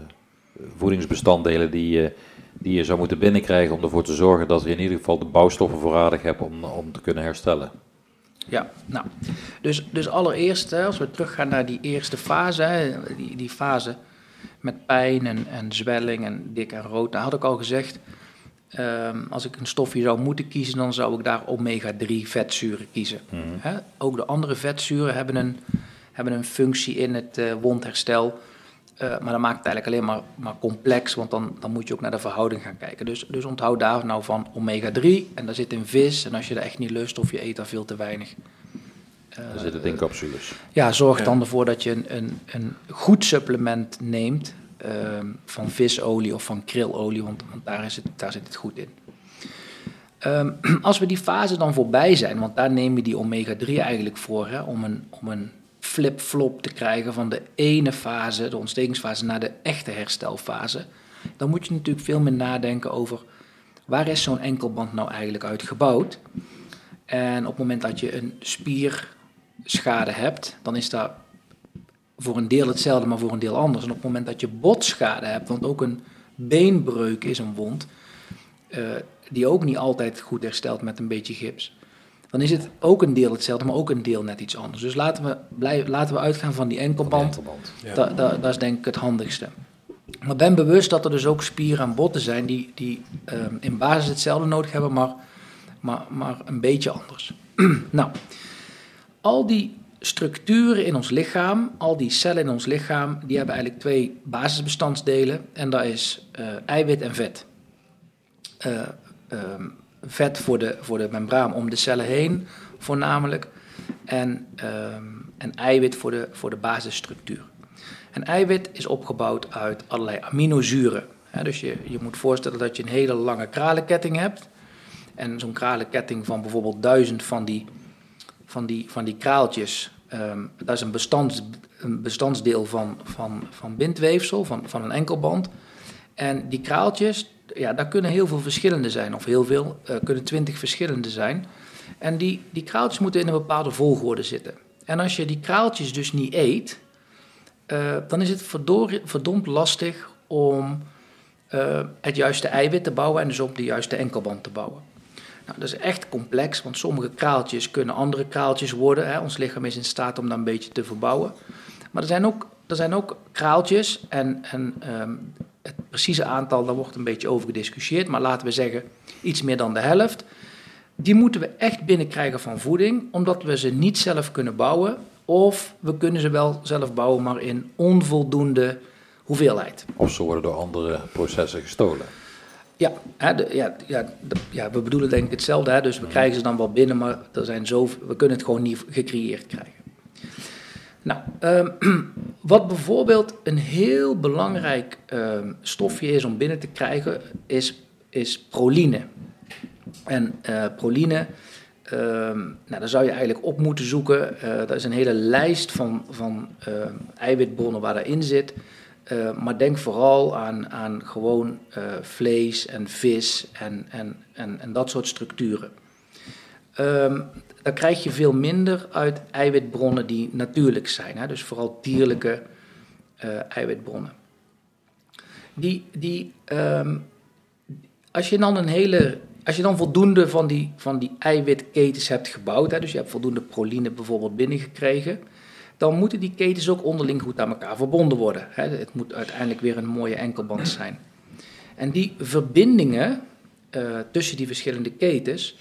voedingsbestanddelen die je, die je zou moeten binnenkrijgen om ervoor te zorgen dat je in ieder geval de bouwstoffen voorradig hebt om, om te kunnen herstellen? Ja, nou, dus, dus allereerst, als we teruggaan naar die eerste fase, die, die fase met pijn en, en zwelling en dik en rood, daar had ik al gezegd, Um, als ik een stofje zou moeten kiezen, dan zou ik daar omega-3 vetzuren kiezen. Mm -hmm. ook de andere vetzuren hebben een, hebben een functie in het uh, wondherstel. Uh, maar dat maakt het eigenlijk alleen maar, maar complex, want dan, dan moet je ook naar de verhouding gaan kijken. Dus, dus onthoud daar nou van omega-3 en daar zit in vis. En als je dat echt niet lust of je eet daar veel te weinig. Uh, daar zit het in capsules. Ja, zorg dan ervoor dat je een, een, een goed supplement neemt uh, van visolie of van krilolie, want, want daar, is het, daar zit het goed in. Um, <clears throat> als we die fase dan voorbij zijn, want daar neem je die omega-3 eigenlijk voor, hè, om een, om een flip-flop te krijgen van de ene fase, de ontstekingsfase, naar de echte herstelfase, dan moet je natuurlijk veel meer nadenken over waar is zo'n enkelband nou eigenlijk uit gebouwd. En op het moment dat je een spierschade hebt, dan is dat voor een deel hetzelfde, maar voor een deel anders. En op het moment dat je botschade hebt, want ook een beenbreuk is een wond, uh, die ook niet altijd goed herstelt met een beetje gips, dan is het ook een deel hetzelfde, maar ook een deel net iets anders. Dus laten we, blijven, laten we uitgaan van die enkelband. Van die enkelband. Ja. Da, da, dat is denk ik het handigste. Maar ben bewust dat er dus ook spieren en botten zijn die, die um, in basis hetzelfde nodig hebben, maar, maar, maar een beetje anders. <clears throat> nou, al die structuren in ons lichaam, al die cellen in ons lichaam, die hebben eigenlijk twee basisbestandsdelen. En dat is uh, eiwit en vet. Uh, um, vet voor de, voor de membraan om de cellen heen, voornamelijk. En, um, en eiwit voor de, voor de basisstructuur. En eiwit is opgebouwd uit allerlei aminozuren. Dus je, je moet voorstellen dat je een hele lange kralenketting hebt. En zo'n kralenketting van bijvoorbeeld duizend van die, van die, van die kraaltjes. Um, dat is een, bestands, een bestandsdeel van, van, van bindweefsel, van, van een enkelband. En die kraaltjes, ja, daar kunnen heel veel verschillende zijn, of heel veel, uh, kunnen twintig verschillende zijn. En die, die kraaltjes moeten in een bepaalde volgorde zitten. En als je die kraaltjes dus niet eet, uh, dan is het verdomd lastig om uh, het juiste eiwit te bouwen en dus ook de juiste enkelband te bouwen. Nou, dat is echt complex, want sommige kraaltjes kunnen andere kraaltjes worden. Hè. Ons lichaam is in staat om dat een beetje te verbouwen. Maar er zijn ook, er zijn ook kraaltjes en, en um, het precieze aantal, daar wordt een beetje over gediscussieerd, maar laten we zeggen iets meer dan de helft. Die moeten we echt binnenkrijgen van voeding, omdat we ze niet zelf kunnen bouwen. Of we kunnen ze wel zelf bouwen, maar in onvoldoende hoeveelheid. Of ze worden door andere processen gestolen. Ja, hè, de, ja, ja, de, ja, we bedoelen denk ik hetzelfde. Hè, dus we krijgen ze dan wel binnen, maar er zijn zo, we kunnen het gewoon niet gecreëerd krijgen. Nou, um, <clears throat> wat bijvoorbeeld een heel belangrijk um, stofje is om binnen te krijgen, is, is proline. En uh, proline, um, nou, daar zou je eigenlijk op moeten zoeken. Uh, dat is een hele lijst van, van uh, eiwitbronnen waar daarin zit. Uh, maar denk vooral aan, aan gewoon vlees en vis en, en, en, en dat soort structuren. Um, dan krijg je veel minder uit eiwitbronnen die natuurlijk zijn. Hè? Dus vooral dierlijke uh, eiwitbronnen. Die, die, um, als je dan een hele. Als je dan voldoende van die, van die eiwitketens hebt gebouwd, hè, dus je hebt voldoende proline bijvoorbeeld binnengekregen, dan moeten die ketens ook onderling goed aan elkaar verbonden worden. Hè. Het moet uiteindelijk weer een mooie enkelband zijn. En die verbindingen uh, tussen die verschillende ketens,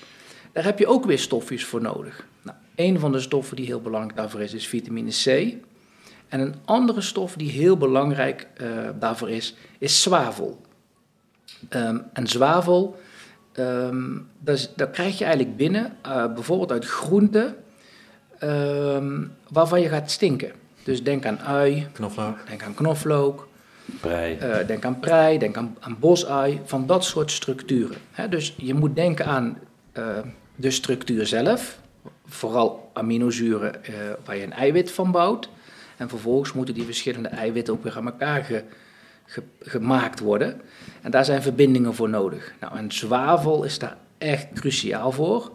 daar heb je ook weer stofjes voor nodig. Nou, een van de stoffen die heel belangrijk daarvoor is, is vitamine C. En een andere stof die heel belangrijk uh, daarvoor is, is zwavel. Um, en zwavel ehm, dat, dat krijg je eigenlijk binnen, eh, bijvoorbeeld uit groenten, ehm, waarvan je gaat stinken. Dus denk aan ui, Knoflook. denk aan knoflook, Prei. eh, denk aan prei, denk aan, aan bosui, van dat soort structuren. Dus je moet denken aan eh, de structuur zelf, vooral aminozuren eh, waar je een eiwit van bouwt. En vervolgens moeten die verschillende eiwitten ook weer aan elkaar ge- ge- gemaakt worden. En daar zijn verbindingen voor nodig. Nou, en zwavel is daar echt cruciaal voor.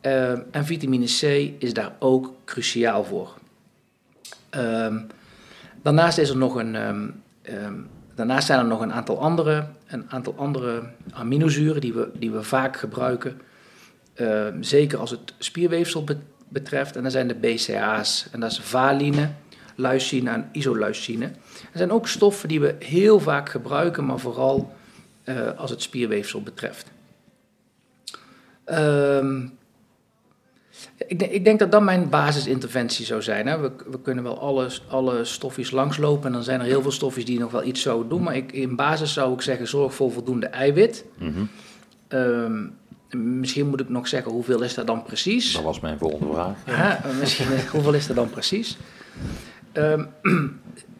Eh, en vitamine C is daar ook cruciaal voor. Ehm, daarnaast, is er nog een, ehm, ehm, zijn er nog een aantal andere, een aantal andere aminozuren die we, die we vaak gebruiken. Ehm, zeker als het spierweefsel be- betreft. En dat zijn de BCA's. En dat is valine, leucine en isoleucine. Er zijn ook stoffen die we heel vaak gebruiken, maar vooral eh, als het spierweefsel betreft. Ehm, ik, denk, ik denk dat dat mijn basisinterventie zou zijn. Hè. We, we kunnen wel alle, alle stofjes langslopen en dan zijn er heel veel stofjes die nog wel iets zouden doen. Maar ik, in basis zou ik zeggen, zorg voor voldoende eiwit. Ehm, misschien moet ik nog zeggen, hoeveel is dat dan precies? Dat was mijn volgende vraag. Ja, <laughs> misschien, eh, hoeveel is er dan precies? Ehm, <clears throat>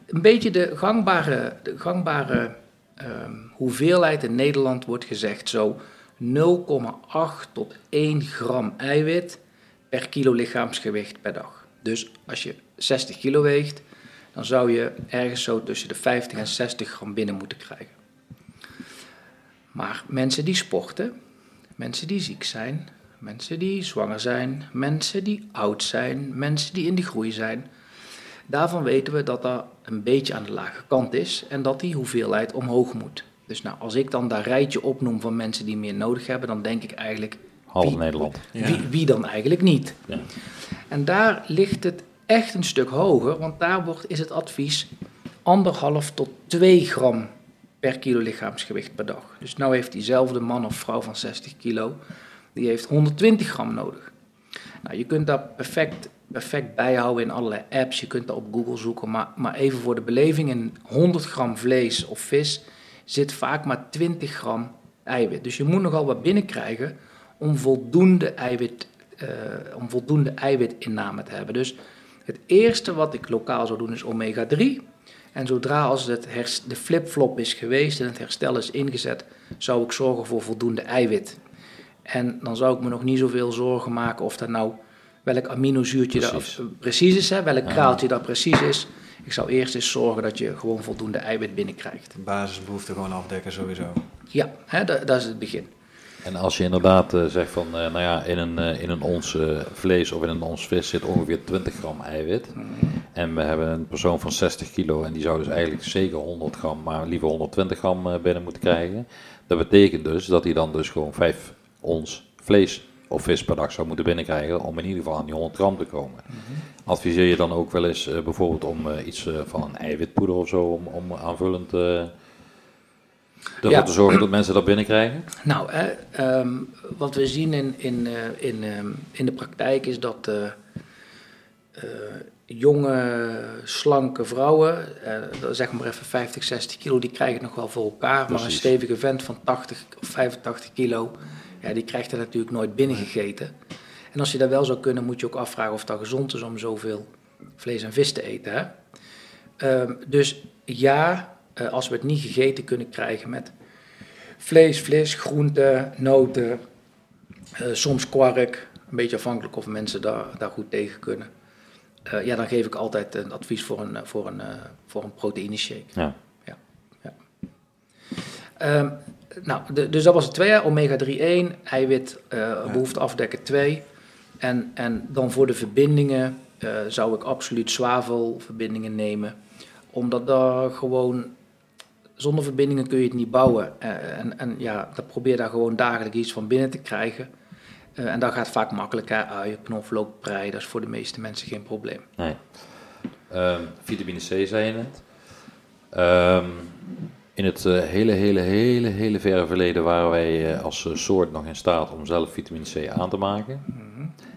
een beetje de gangbare, de gangbare ehm, hoeveelheid in Nederland wordt gezegd zo 0,8 tot 1 gram eiwit per kilo lichaamsgewicht per dag. Dus als je 60 kilo weegt, dan zou je ergens zo tussen de 50 en 60 gram binnen moeten krijgen. Maar mensen die sporten, mensen die ziek zijn, mensen die zwanger zijn, mensen die oud zijn, mensen die in de groei zijn. Daarvan weten we dat dat een beetje aan de lage kant is en dat die hoeveelheid omhoog moet. Dus nou, als ik dan dat rijtje opnoem van mensen die meer nodig hebben, dan denk ik eigenlijk, Half Wie- Nederland. Ja. wie, wie dan eigenlijk niet? Ja. En daar ligt het echt een stuk hoger, want daar wordt, is het advies anderhalf tot 2 gram per kilo lichaamsgewicht per dag. Dus nou heeft diezelfde man of vrouw van 60 kilo, die heeft 120 gram nodig. Nou, je kunt dat perfect, perfect bijhouden in allerlei apps, je kunt dat op Google zoeken, maar, maar even voor de beleving, in 100 gram vlees of vis zit vaak maar 20 gram eiwit. Dus je moet nogal wat binnenkrijgen om voldoende, eiwit, eh, om voldoende eiwitinname te hebben. Dus het eerste wat ik lokaal zou doen is omega-3. En zodra als het de flip-flop is geweest en het herstel is ingezet, zou ik zorgen voor voldoende eiwit. En dan zou ik me nog niet zoveel zorgen maken of dat nou welk aminozuurtje dat Precies. is, hè, welk kraaltje dat precies is. Ik zou eerst eens zorgen dat je gewoon voldoende eiwit binnenkrijgt. De basisbehoeften gewoon afdekken sowieso. Ja, hè, dat, dat is het begin. En als je inderdaad eh, zegt van, eh, nou ja, in een, eh, in een ons vlees of in een ons vis zit ongeveer 20 gram eiwit. En we hebben een persoon van 60 kilo en die zou dus eigenlijk zeker 100 gram, maar liever 120 gram binnen moeten krijgen. Dat betekent dus dat hij dan dus gewoon 5 ons vlees of vis per dag zou moeten binnenkrijgen om in ieder geval aan die 100 gram te komen. Adviseer je dan ook wel eens bijvoorbeeld om iets van een eiwitpoeder of zo, om, om aanvullend eh, ervoor Ja. te zorgen dat mensen dat binnenkrijgen? Nou, ehm, wat we zien in, in, eh, in, ehm, in de praktijk is dat eh, eh, jonge, slanke vrouwen, zeg maar even 50, 60 kilo, die krijgen het nog wel voor elkaar. Maar een stevige vent van 80 of 85 kilo, ja, die krijgt er natuurlijk nooit binnengegeten. En als je dat wel zou kunnen, moet je ook afvragen of dat gezond is om zoveel vlees en vis te eten. Hè? Ehm, dus ja, eh, als we het niet gegeten kunnen krijgen met vlees, vlees, groenten, noten, eh, soms kwark. Een beetje afhankelijk of mensen daar, daar goed tegen kunnen. Eh, ja, dan geef ik altijd een advies voor een, voor een, eh, voor een proteïne shake. Ja. Ehm, nou, de- dus dat was het twee. Omega-3 1, eiwit, eh behoefte afdekken 2. En, en dan voor de verbindingen eh, zou ik absoluut zwavelverbindingen nemen. Omdat daar gewoon, zonder verbindingen kun je het niet bouwen. Eh, en, en ja, dan probeer daar gewoon dagelijks iets van binnen te krijgen. Eh, en dat gaat vaak makkelijker. Uien, knoflook, prei, dat is voor de meeste mensen geen probleem. Nee. Ehm, vitamine C zei je net. Ehm, in het eh, hele, hele, hele, hele verre verleden waren wij als soort nog in staat om zelf vitamine C aan te maken.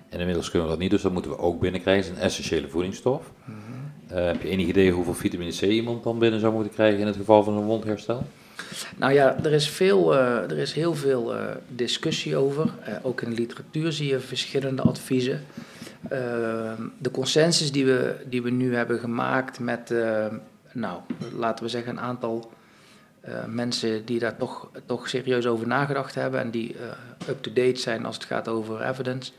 En inmiddels kunnen we dat niet, dus dat moeten we ook binnenkrijgen. Het is een essentiële voedingsstof. Eh, heb je enig idee hoeveel vitamine C iemand dan binnen zou moeten krijgen in het geval van een wondherstel? Nou ja, er is, veel, eh, er is heel veel eh, discussie over. Ook in de literatuur zie je verschillende adviezen. Ehm, de consensus die we, die we nu hebben gemaakt met, nou, laten we zeggen, een aantal mensen die daar toch, toch serieus over nagedacht hebben en die up-to-date zijn als het gaat over evidence,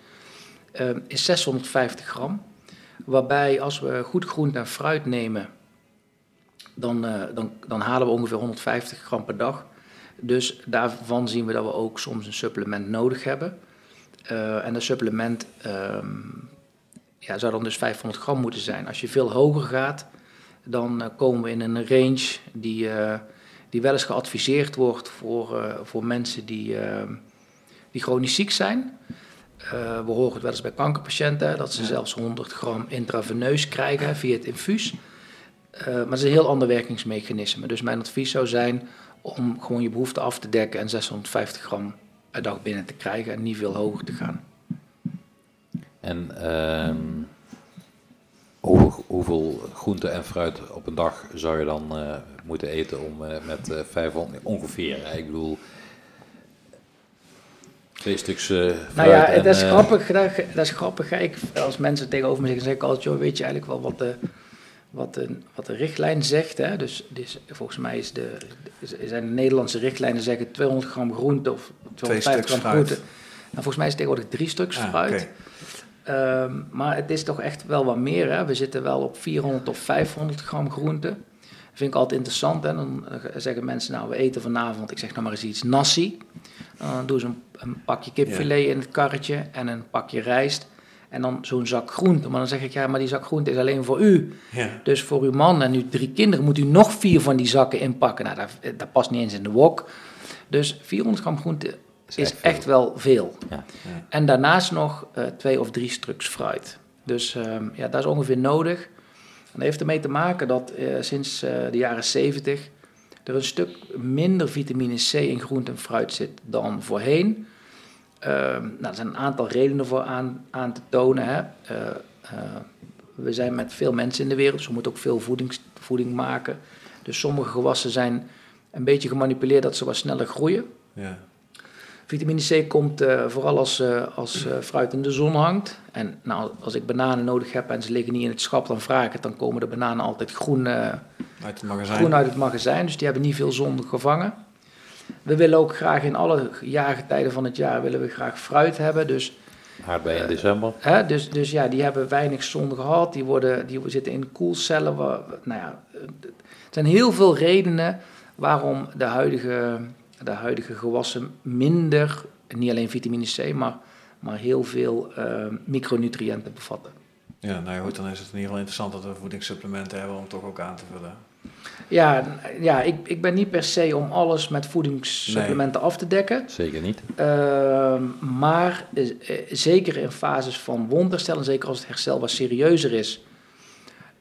ehm, is 650 gram. Waarbij als we goed groente en fruit nemen, dan, eh, dan, dan halen we ongeveer 150 gram per dag. Dus daarvan zien we dat we ook soms een supplement nodig hebben. Eh, en dat supplement ehm, ja, zou dan dus 500 gram moeten zijn. Als je veel hoger gaat, dan eh, komen we in een range die, die wel eens geadviseerd wordt voor, voor mensen die, ehm, die chronisch ziek zijn. Eh, we horen het wel eens bij kankerpatiënten, dat ze zelfs 100 gram intraveneus krijgen via het infuus. Eh, maar het is een heel ander werkingsmechanisme. Dus mijn advies zou zijn om gewoon je behoefte af te dekken en 650 gram per dag binnen te krijgen en niet veel hoger te gaan. En ehm, hoe- hoeveel groente en fruit op een dag zou je dan eh, moeten eten om met eh 500, ongeveer, ik bedoel, twee stuks eh, fruit Nou ja, en, dat is eh, grappig. Dat, dat is grappig. Ik, als mensen tegenover me zeggen, zeg ik altijd, joh, weet je eigenlijk wel wat de, wat de, wat de richtlijn zegt. Hè? Dus, dus volgens mij is de, zijn de Nederlandse richtlijnen zeggen 200 gram groente of 250 stuks gram fruit. groente. Nou, volgens mij is het tegenwoordig drie stuks Ah, fruit. Ehm, maar het is toch echt wel wat meer. Hè? We zitten wel op 400 of 500 gram groente. Vind ik altijd interessant. Hè? Dan eh, zeggen mensen, nou, we eten vanavond, ik zeg nou maar eens iets, nasi. Dan doen ze een, een pakje kipfilet in het karretje en een pakje rijst. En dan zo'n zak groente. Maar dan zeg ik, ja, maar die zak groente is alleen voor u. Ja. Dus voor uw man en uw drie kinderen moet u nog vier van die zakken inpakken. Nou, dat, dat past niet eens in de wok. Dus 400 gram groente is, echt wel veel. Ja. En daarnaast nog eh, twee of drie stuks fruit. Dus ehm, ja, dat is ongeveer nodig. Dat heeft ermee te maken dat eh, sinds eh, de jaren 70 er een stuk minder vitamine C in groente en fruit zit dan voorheen. Ehm, nou, er zijn een aantal redenen voor aan, aan te tonen. Eh, we zijn met veel mensen in de wereld, we moeten ook veel voedings, voeding maken. Dus sommige gewassen zijn een beetje gemanipuleerd dat ze wat sneller groeien. Ja. Vitamine C komt eh, vooral als, eh, als eh, fruit in de zon hangt. En nou, als ik bananen nodig heb en ze liggen niet in het schap, dan vraag ik het. Dan komen de bananen altijd groen, eh, Uit het magazijn. groen uit het magazijn. Dus die hebben niet veel zon gevangen. We willen ook graag in alle jaargetijden van het jaar willen we graag fruit hebben. Dus, Aardbeien in december. hè, dus, dus ja, die hebben weinig zon gehad. Die, worden, die zitten in koelcellen. Waar, nou ja, er zijn heel veel redenen waarom de huidige, de huidige gewassen minder, niet alleen vitamine C, maar, maar heel veel eh, micronutriënten bevatten. Ja, nou ja, goed, dan is het in ieder geval interessant dat we voedingssupplementen hebben om toch ook aan te vullen. Ja, ja ik, ik ben niet per se om alles met voedingssupplementen af te dekken. Zeker niet. Ehm, maar eh, zeker in fases van wondherstel, en zeker als het herstel wat serieuzer is.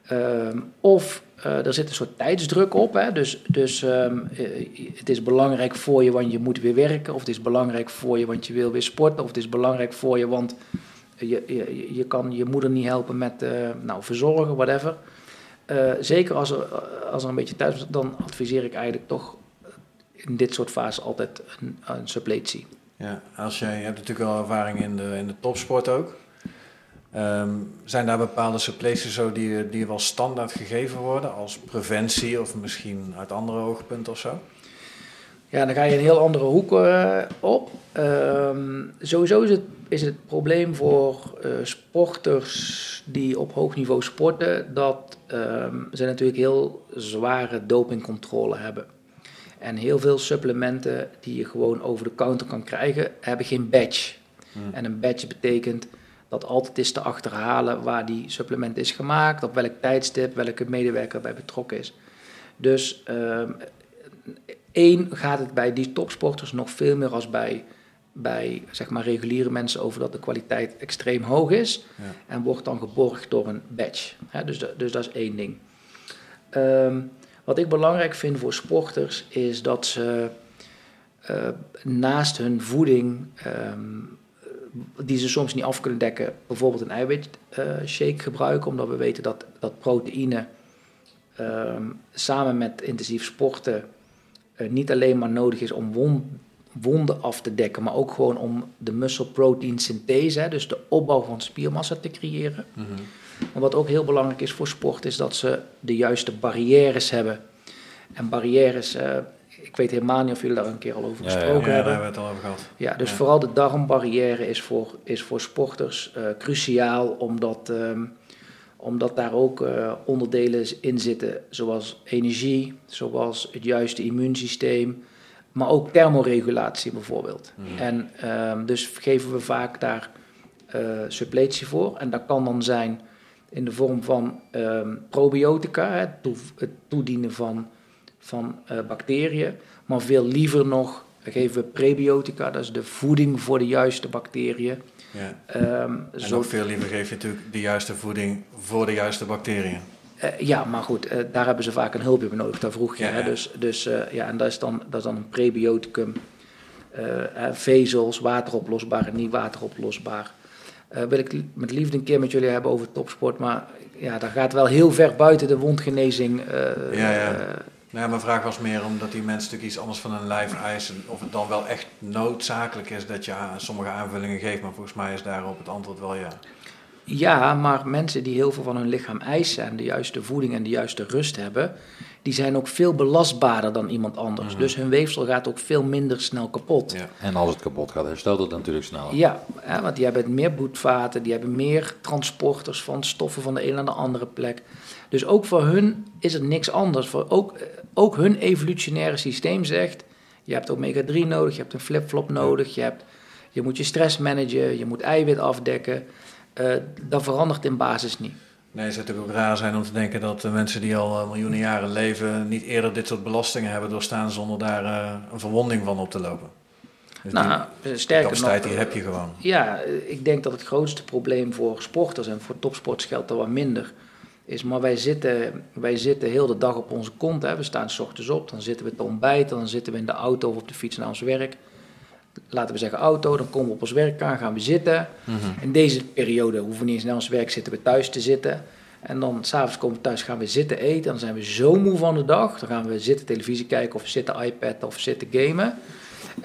ehm, of eh, er zit een soort tijdsdruk op. Hè? Dus, dus ehm, eh, het is belangrijk voor je, want je moet weer werken. Of het is belangrijk voor je, want je wil weer sporten. Of het is belangrijk voor je, want je, je, je kan je moeder niet helpen met eh, nou, verzorgen, whatever. Eh, zeker als er, als er een beetje thuis is, dan adviseer ik eigenlijk toch in dit soort fases altijd een, een suppletie. Ja, als jij je hebt natuurlijk wel ervaring in de, in de topsport ook. Ehm, zijn daar bepaalde suppleties zo die, die wel standaard gegeven worden als preventie of misschien uit andere oogpunten of zo? Ja, dan ga je een heel andere hoek eh, op. Ehm, sowieso is het, is het probleem voor eh, sporters die op hoog niveau sporten, dat ehm, ze natuurlijk heel zware dopingcontrole hebben. En heel veel supplementen die je gewoon over de counter kan krijgen, hebben geen badge. En een badge betekent dat altijd is te achterhalen waar die supplement is gemaakt, op welk tijdstip, welke medewerker bij betrokken is. Dus ehm, één gaat het bij die topsporters nog veel meer als bij, bij zeg maar, reguliere mensen over dat de kwaliteit extreem hoog is. Ja. En wordt dan geborgd door een badge. Dus, dus dat is één ding. Ehm, wat ik belangrijk vind voor sporters is dat ze eh, naast hun voeding, ehm, die ze soms niet af kunnen dekken, bijvoorbeeld een eiwitshake gebruiken, omdat we weten dat, dat proteïne ehm, samen met intensief sporten eh, niet alleen maar nodig is om wond, wonden af te dekken, maar ook gewoon om de muscle protein synthese, dus de opbouw van spiermassa te creëren. Mhm. En wat ook heel belangrijk is voor sport, is dat ze de juiste barrières hebben. En barrières, eh, ik weet helemaal niet of jullie daar een keer al over Ja, ja. gesproken Ja, daar hebben. hebben we het al over gehad. Ja, dus Ja. vooral de darmbarrière is voor, is voor sporters eh, cruciaal, omdat, ehm, omdat daar ook eh, onderdelen in zitten, zoals energie, zoals het juiste immuunsysteem, maar ook thermoregulatie bijvoorbeeld. Mhm. En ehm, dus geven we vaak daar eh, suppletie voor. En dat kan dan zijn in de vorm van ehm, probiotica, hè, het, toe- het toedienen van, van eh, bacteriën. Maar veel liever nog geven we prebiotica, dat is de voeding voor de juiste bacteriën. Ja. Ehm, En zo- nog veel liever geef je natuurlijk de juiste voeding voor de juiste bacteriën. Eh, ja, maar goed, eh, daar hebben ze vaak een hulpje bij nodig. Daar vroeg je. Ja, Hè? ja. Dus, dus ja, en dat is dan, dat is dan een prebioticum. Vezels, wateroplosbaar en niet wateroplosbaar. Wil ik met liefde een keer met jullie hebben over topsport. Maar ja, dat gaat wel heel ver buiten de wondgenezing. Ja, ja. Nou, mijn vraag was meer omdat die mensen natuurlijk iets anders van hun lijf eisen. Of het dan wel echt noodzakelijk is dat je sommige aanvullingen geeft. Maar volgens mij is daarop het antwoord wel ja. Ja, maar mensen die heel veel van hun lichaam eisen en de juiste voeding en de juiste rust hebben, die zijn ook veel belastbaarder dan iemand anders. Dus hun weefsel gaat ook veel minder snel kapot. ja. En als het kapot gaat, herstelt het natuurlijk sneller. Ja, hè, want die hebben meer bloedvaten, die hebben meer transporters van stoffen van de een naar de andere plek. Dus ook voor hun is het niks anders. Voor ook, eh, ook hun evolutionaire systeem zegt, je hebt omega-3 nodig, je hebt een flip-flop nodig, je, hebt, je moet je stress managen, je moet eiwit afdekken. Eh, dat verandert in basis niet. Nee, het zou natuurlijk ook raar zijn om te denken dat de mensen die al eh, miljoenen jaren leven niet eerder dit soort belastingen hebben doorstaan zonder daar eh, een verwonding van op te lopen. Dus Nou, die sterker capaciteit nog, die heb je gewoon. Ja, eh, ik denk dat het grootste probleem voor sporters en voor topsports geldt dat wat minder is. Maar wij zitten, wij zitten heel de dag op onze kont. Hè. We staan s ochtends op, dan zitten we te ontbijten, dan zitten we in de auto of op de fiets naar ons werk. Laten we zeggen auto, dan komen we op ons werk aan, gaan we zitten. In deze periode hoeven we niet eens naar ons werk, zitten we thuis te zitten. En dan s'avonds komen we thuis, gaan we zitten eten. Dan zijn we zo moe van de dag. Dan gaan we zitten televisie kijken of zitten iPad of zitten gamen.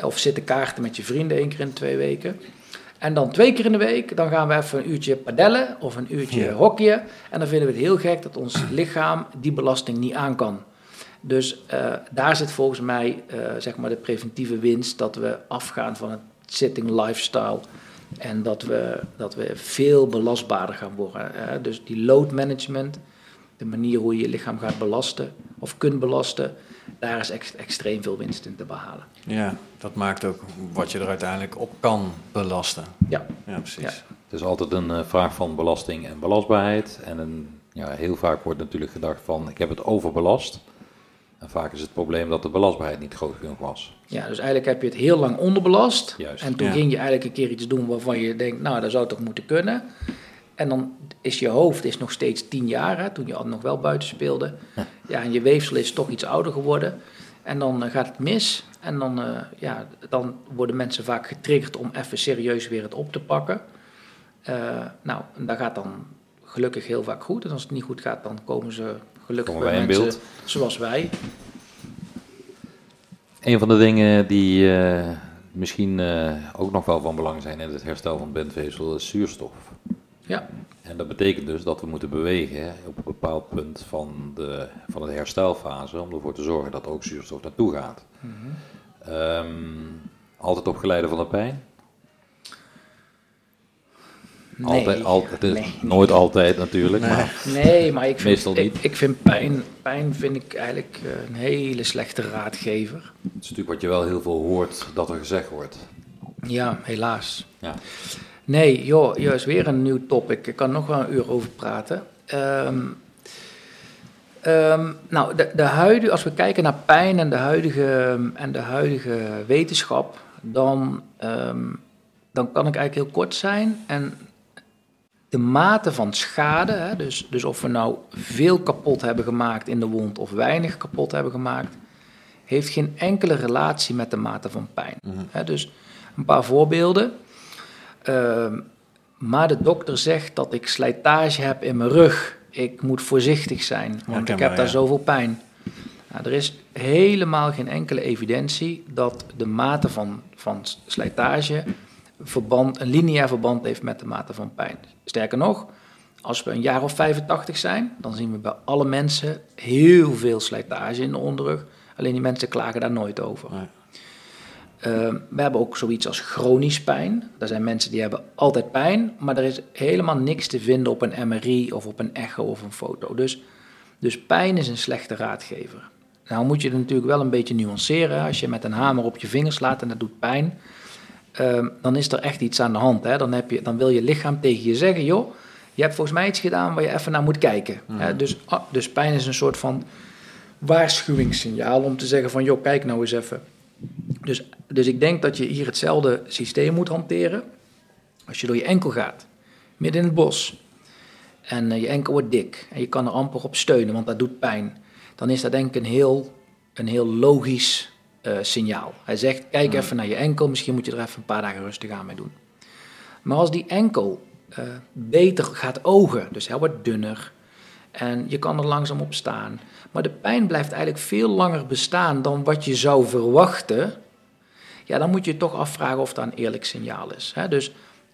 Of zitten kaarten met je vrienden één keer in de twee weken. En dan twee keer in de week, dan gaan we even een uurtje padellen of een uurtje Ja. hockeyen. En dan vinden we het heel gek dat ons lichaam die belasting niet aan kan. Dus eh, daar zit volgens mij eh, zeg maar de preventieve winst dat we afgaan van het sitting lifestyle. En dat we, dat we veel belastbaarder gaan worden. hè. dus die load management, de manier hoe je je lichaam gaat belasten of kunt belasten, daar is ex- extreem veel winst in te behalen. Ja, dat maakt ook wat je er uiteindelijk op kan belasten. Ja, Ja, precies. Ja. Het is altijd een eh, vraag van belasting en belastbaarheid. En een, ja, heel vaak wordt natuurlijk gedacht van, ik heb het overbelast. En vaak is het probleem dat de belastbaarheid niet groot genoeg was. Ja, dus eigenlijk heb je het heel lang onderbelast. Juist. En toen Ja. ging je eigenlijk een keer iets doen waarvan je denkt, nou, dat zou toch moeten kunnen. En dan is je hoofd is nog steeds tien jaar, hè, toen je al nog wel buiten speelde. Ja, en je weefsel is toch iets ouder geworden. En dan eh, gaat het mis. En dan, eh, ja, dan worden mensen vaak getriggerd om even serieus weer het op te pakken. Eh, nou, en dat gaat dan gelukkig heel vaak goed. En als het niet goed gaat, dan komen ze gelukkig Komen bij wij in beeld. zoals wij. Een van de dingen die eh, misschien eh, ook nog wel van belang zijn in het herstel van bindweefsel is zuurstof. Ja, En dat betekent dus dat we moeten bewegen op een bepaald punt van de, van de herstelfase om ervoor te zorgen dat ook zuurstof naartoe gaat. Ehm, altijd op geleide van de pijn? Nee. altijd, altijd, het is Nee. nooit altijd natuurlijk, Nee. maar Nee, maar ik vind, Meestal niet. Ik, ik vind pijn, pijn vind ik eigenlijk eh, een hele slechte raadgever. het is natuurlijk wat je wel heel veel hoort dat er gezegd wordt. Ja, helaas. Ja. Nee, joh, is weer een nieuw topic. Ik kan nog wel een uur over praten. Ehm, ehm, nou, de, de huidige, als we kijken naar pijn en de huidige, en de huidige wetenschap, dan, ehm, dan kan ik eigenlijk heel kort zijn. En de mate van schade, hè, dus, dus of we nou veel kapot hebben gemaakt in de wond of weinig kapot hebben gemaakt, heeft geen enkele relatie met de mate van pijn. Hè, dus een paar voorbeelden. Ehm, maar de dokter zegt dat ik slijtage heb in mijn rug. Ik moet voorzichtig zijn, want ik heb daar ja. zoveel pijn. Nou, er is helemaal geen enkele evidentie dat de mate van, van slijtage verband, een lineair verband heeft met de mate van pijn. Sterker nog, als we een jaar of 85 zijn, dan zien we bij alle mensen heel veel slijtage in de onderrug. Alleen die mensen klagen daar nooit over. Nee. Uh, we hebben ook zoiets als chronisch pijn. Er zijn mensen die hebben altijd pijn, maar er is helemaal niks te vinden op een MRI of op een echo of een foto. Dus, dus pijn is een slechte raadgever. Nou moet je het natuurlijk wel een beetje nuanceren. Als je met een hamer op je vinger slaat en dat doet pijn, uh, dan is er echt iets aan de hand. Hè? Dan, heb je, dan wil je lichaam tegen je zeggen, joh, je hebt volgens mij iets gedaan waar je even naar moet kijken. Mhm. dus, ah, dus pijn is een soort van waarschuwingssignaal om te zeggen van, joh, kijk nou eens even. Dus, dus ik denk dat je hier hetzelfde systeem moet hanteren. Als je door je enkel gaat, midden in het bos, en uh, je enkel wordt dik en je kan er amper op steunen, want dat doet pijn, dan is dat denk ik een heel, een heel logisch uh, signaal. Hij zegt, kijk Hmm. even naar je enkel, misschien moet je er even een paar dagen rustig aan mee doen. Maar als die enkel uh, beter gaat ogen, dus hij wordt dunner en je kan er langzaam op staan, maar de pijn blijft eigenlijk veel langer bestaan dan wat je zou verwachten, ja, dan moet je je toch afvragen of dat een eerlijk signaal is. Hè? Dus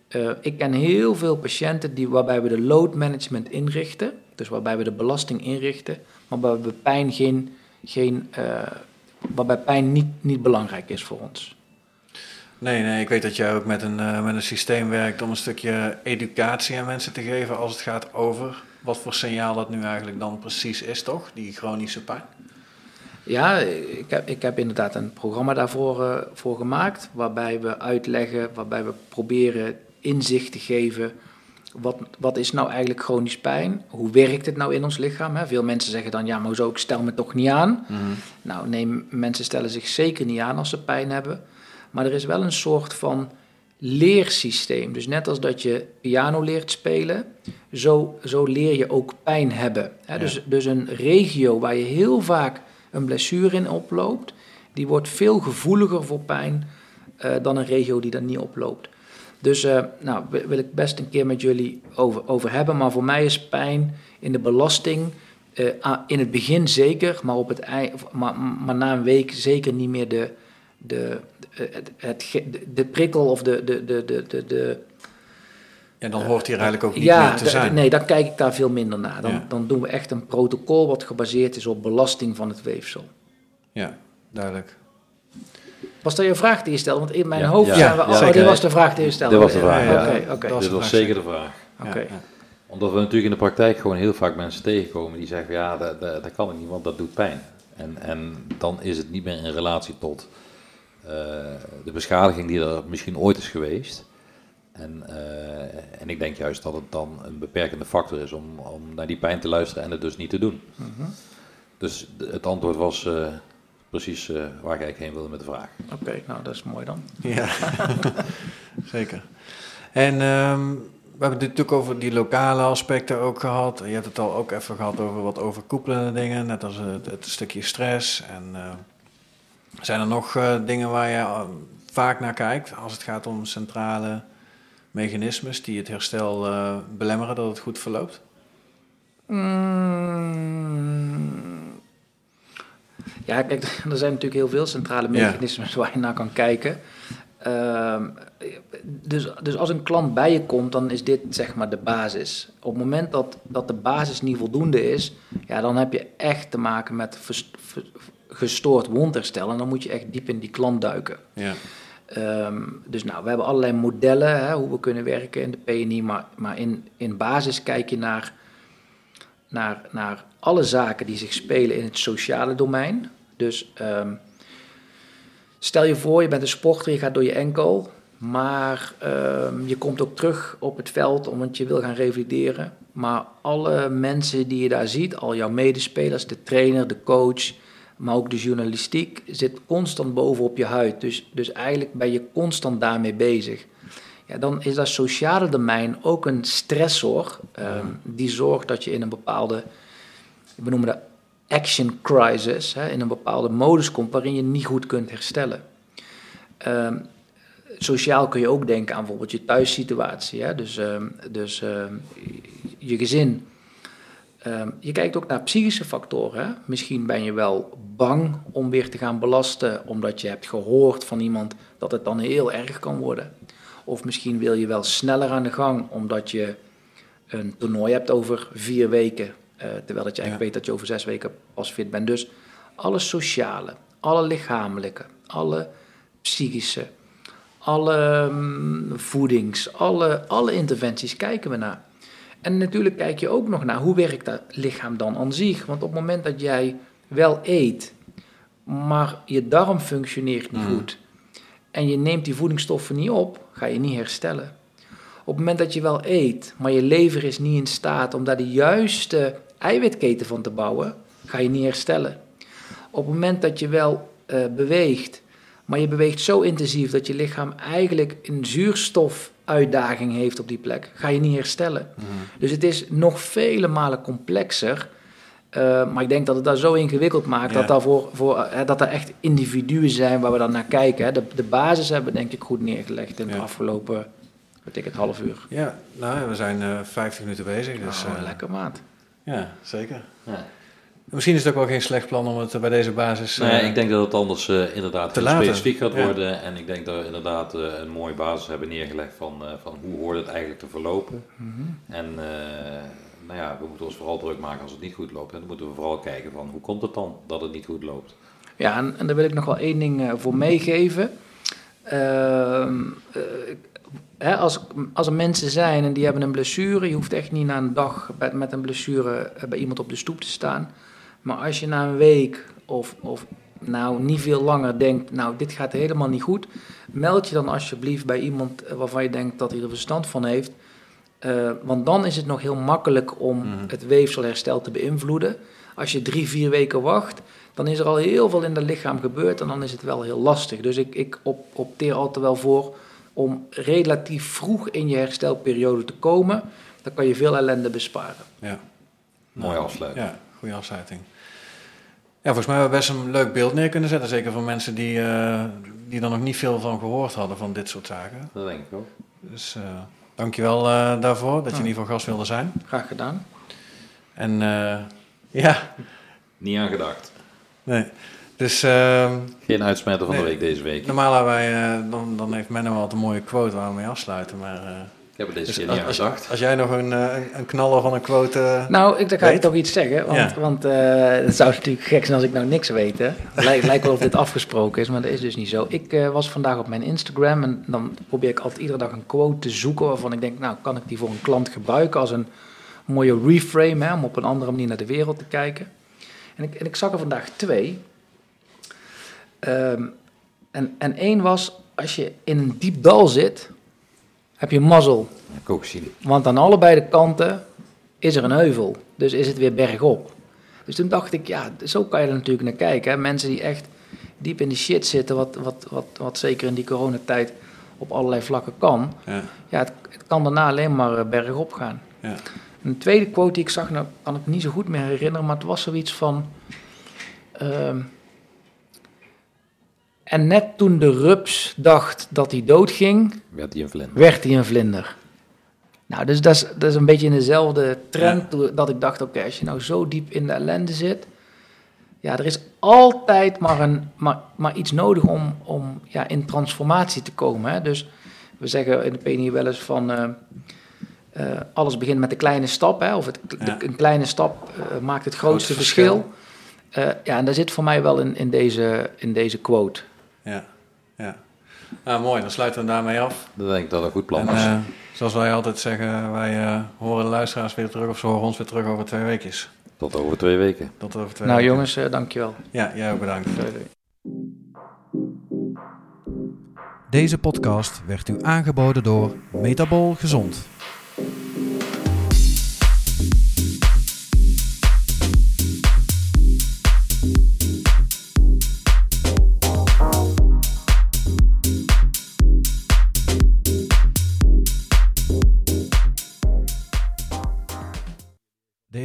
uh, ik ken heel veel patiënten die, waarbij we de load management inrichten, dus waarbij we de belasting inrichten, maar waarbij we pijn geen, geen waarbij pijn niet, niet belangrijk is voor ons. Nee, nee, ik weet dat jij ook met een, uh, met een systeem werkt om een stukje educatie aan mensen te geven als het gaat over wat voor signaal dat nu eigenlijk dan precies is, toch? Die chronische pijn. Ja, ik heb, ik heb inderdaad een programma daarvoor uh, voor gemaakt, waarbij we uitleggen, waarbij we proberen inzicht te geven. Wat, wat is nou eigenlijk chronisch pijn? Hoe werkt het nou in ons lichaam? Hè? Veel mensen zeggen dan, ja, maar hoezo, ik stel me toch niet aan. Mm-hmm. Nou, nee, mensen stellen zich zeker niet aan als ze pijn hebben. Maar er is wel een soort van leersysteem. Dus net als dat je piano leert spelen, zo, zo leer je ook pijn hebben. Hè? Ja. Dus, dus een regio waar je heel vaak een blessure in oploopt, die wordt veel gevoeliger voor pijn uh, dan een regio die dat niet oploopt. Dus uh, nou, wil ik best een keer met jullie over, over hebben. Maar voor mij is pijn in de belasting uh, in het begin zeker, maar, op het maar, maar na een week zeker niet meer de, de, het, het, de, prikkel of de. de, de, de, de, de en dan hoort hier eigenlijk ook niet ja, meer te zijn. Nee, dan kijk ik daar veel minder naar. Dan, Ja. dan doen we echt een protocol wat gebaseerd is op belasting van het weefsel. Ja, duidelijk. Was dat je vraag die je stelde? Want in mijn Ja, hoofd ja, zijn we... ja, oh, dit was de vraag die je stelde. Dit was de vraag, Oké, ja. Dat was Dit de was zeker de vraag. oké. Omdat we natuurlijk in de praktijk gewoon heel vaak mensen tegenkomen die zeggen, ja, dat, dat, dat kan ik niet, want dat doet pijn. En, en dan is het niet meer in relatie tot uh, de beschadiging die er misschien ooit is geweest. En, uh, en ik denk juist dat het dan een beperkende factor is om, om naar die pijn te luisteren en het dus niet te doen. Mhm. Dus het antwoord was uh, precies waar ik eigenlijk heen wilde met de vraag. Oké, nou dat is mooi dan. Ja, <laughs> zeker. En um, we hebben het natuurlijk over die lokale aspecten ook gehad. Je hebt het al ook even gehad over wat overkoepelende dingen, net als het, het stukje stress. En uh, zijn er nog uh, dingen waar je uh, vaak naar kijkt als het gaat om centrale mechanismes die het herstel uh, belemmeren dat het goed verloopt? Mm. Ja, kijk, <laughs> er zijn natuurlijk heel veel centrale mechanismes ja. <laughs> waar je naar kan kijken. Uh, dus, dus als een klant bij je komt, dan is dit zeg maar de basis. Op het moment dat, dat de basis niet voldoende is, ja, dan heb je echt te maken met vers, gestoord wondherstel. En dan moet je echt diep in die klant duiken. Ja. Um, dus nou, we hebben allerlei modellen hè, hoe we kunnen werken in de PNI, maar, maar in, in basis kijk je naar, naar, naar alle zaken die zich spelen in het sociale domein. Dus um, stel je voor, je bent een sporter, je gaat door je enkel, maar um, je komt ook terug op het veld omdat je wil gaan revalideren. Maar alle mensen die je daar ziet, al jouw medespelers, de trainer, de coach, maar ook de journalistiek zit constant bovenop je huid. Dus, dus eigenlijk ben je constant daarmee bezig. Ja, dan is dat sociale domein ook een stressor um, die zorgt dat je in een bepaalde, we noemen dat action crisis, hè, in een bepaalde modus komt waarin je niet goed kunt herstellen. Um, sociaal kun je ook denken aan bijvoorbeeld je thuissituatie. Hè? Dus, um, dus je gezin Ehm, je kijkt ook naar psychische factoren. Hè? Misschien ben je wel bang om weer te gaan belasten, omdat je hebt gehoord van iemand dat het dan heel erg kan worden. Of misschien wil je wel sneller aan de gang, omdat je een toernooi hebt over vier weken, eh, terwijl dat je eigenlijk weet dat je over zes weken pas fit bent. Dus alle sociale, alle lichamelijke, alle psychische, alle mm, voedings, alle, alle interventies kijken we naar. En natuurlijk kijk je ook nog naar hoe werkt dat lichaam dan aan zich. Want op het moment dat jij wel eet, maar je darm functioneert niet Mm. goed en je neemt die voedingsstoffen niet op, ga je niet herstellen. Op het moment dat je wel eet, maar je lever is niet in staat om daar de juiste eiwitketen van te bouwen, ga je niet herstellen. Op het moment dat je wel eh, beweegt, maar je beweegt zo intensief dat je lichaam eigenlijk een zuurstofuitdaging heeft op die plek, ga je niet herstellen. Dus het is nog vele malen complexer. Eh, maar ik denk dat het daar zo ingewikkeld maakt Ja. dat, daarvoor, voor, eh, dat er echt individuen zijn waar we dan naar kijken. Hè. De, de basis hebben we denk ik goed neergelegd in de Ja. afgelopen, weet ik het, half uur. Ja, nou, we zijn eh 50 minuten bezig, dus... oh, eh, lekker maat. Ja, zeker. Ja. Misschien is het ook wel geen slecht plan om het bij deze basis... Nee, ik denk dat het anders eh, inderdaad te specifiek gaat Ja. worden. En ik denk dat we inderdaad een mooie basis hebben neergelegd van, eh, van hoe hoort het eigenlijk te verlopen. En eh, nou ja, we moeten ons vooral druk maken als het niet goed loopt. En dan moeten we vooral kijken van hoe komt het dan dat het niet goed loopt. Ja, en, en daar wil ik nog wel één ding eh, voor meegeven. Ehm, eh, als, als er mensen zijn en die hebben een blessure, je hoeft echt niet na een dag met een blessure eh, bij iemand op de stoep te staan. Maar als je na een week of, of nou niet veel langer denkt, nou dit gaat helemaal niet goed, meld je dan alsjeblieft bij iemand waarvan je denkt dat hij er verstand van heeft. Eh, want dan is het nog heel makkelijk om Mhm. het weefselherstel te beïnvloeden. Als je drie, vier weken wacht, dan is er al heel veel in het lichaam gebeurd en dan is het wel heel lastig. Dus ik, ik op, opteer altijd wel voor om relatief vroeg in je herstelperiode te komen. Dan kan je veel ellende besparen. Ja. Mooi Nou, afsluiten. Ja, goede afsluiting. Ja, volgens mij hebben we best een leuk beeld neer kunnen zetten. Zeker voor mensen die, eh, die er nog niet veel van gehoord hadden van dit soort zaken. Dat denk ik ook. Dus eh dankjewel eh daarvoor dat je in ieder geval gast wilde zijn. Graag gedaan. En eh, ja, Niet aan gedacht. nee. Dus ehm, Geen uitsmijter van de week deze week. normaal hebben wij, eh, dan, dan heeft Menno wel een mooie quote waar we mee afsluiten. Maar eh, Ik heb het deze dus als, als, jij nog een, eh, een, een knaller van een quote... eh, Nou, ik, dan ga ik toch iets zeggen. Want, Ja. want eh, het zou natuurlijk gek zijn als ik nou niks weet. Hè. Lijkt, lijkt wel of dit <laughs> afgesproken is, maar dat is dus niet zo. Ik eh, was vandaag op mijn Instagram en dan probeer ik altijd iedere dag een quote te zoeken waarvan ik denk, nou, kan ik die voor een klant gebruiken als een mooie reframe, hè, om op een andere manier naar de wereld te kijken. En ik, en ik zag er vandaag twee. Ehm, en, en één was, als je in een diep dal zit, heb je mazzel. Gezien. Want aan allebei de kanten is er een heuvel. Dus is het weer bergop. Dus toen dacht ik, ja, zo kan je er natuurlijk naar kijken. Hè? Mensen die echt diep in de shit zitten, wat, wat, wat, wat zeker in die coronatijd op allerlei vlakken kan. ja, Ja, het, het kan daarna alleen maar eh, bergop gaan. ja. Een tweede quote die ik zag, nou kan ik niet zo goed meer herinneren, maar het was zoiets van... ehm, en net toen de rups dacht dat hij doodging, Werd die een vlinder. werd hij een vlinder. Nou, dus dat is, dat is een beetje in dezelfde trend dat ik dacht, oké, als je nou zo diep in de ellende zit, ja, er is altijd maar, een, maar, maar iets nodig om, om ja, in transformatie te komen. Hè? Dus we zeggen in de PNI wel eens van, eh, eh, alles begint met een kleine stap, hè? of het, Ja. de- een kleine stap eh, maakt het Groot grootste verschil. verschil. Ja, en daar zit voor mij wel in, in, deze, in deze quote. Ja, ja. Nou, mooi. Dan sluiten we daarmee af. Dat denk ik dat dat een goed plan En is. eh, zoals wij altijd zeggen, wij eh, horen de luisteraars weer terug of ze horen ons weer terug over twee weekjes. Tot over twee weken. Tot over twee Nou weken. jongens, eh, dankjewel. Ja, jij ook bedankt. Doei, doei. Deze podcast werd u aangeboden door Metabol Gezond.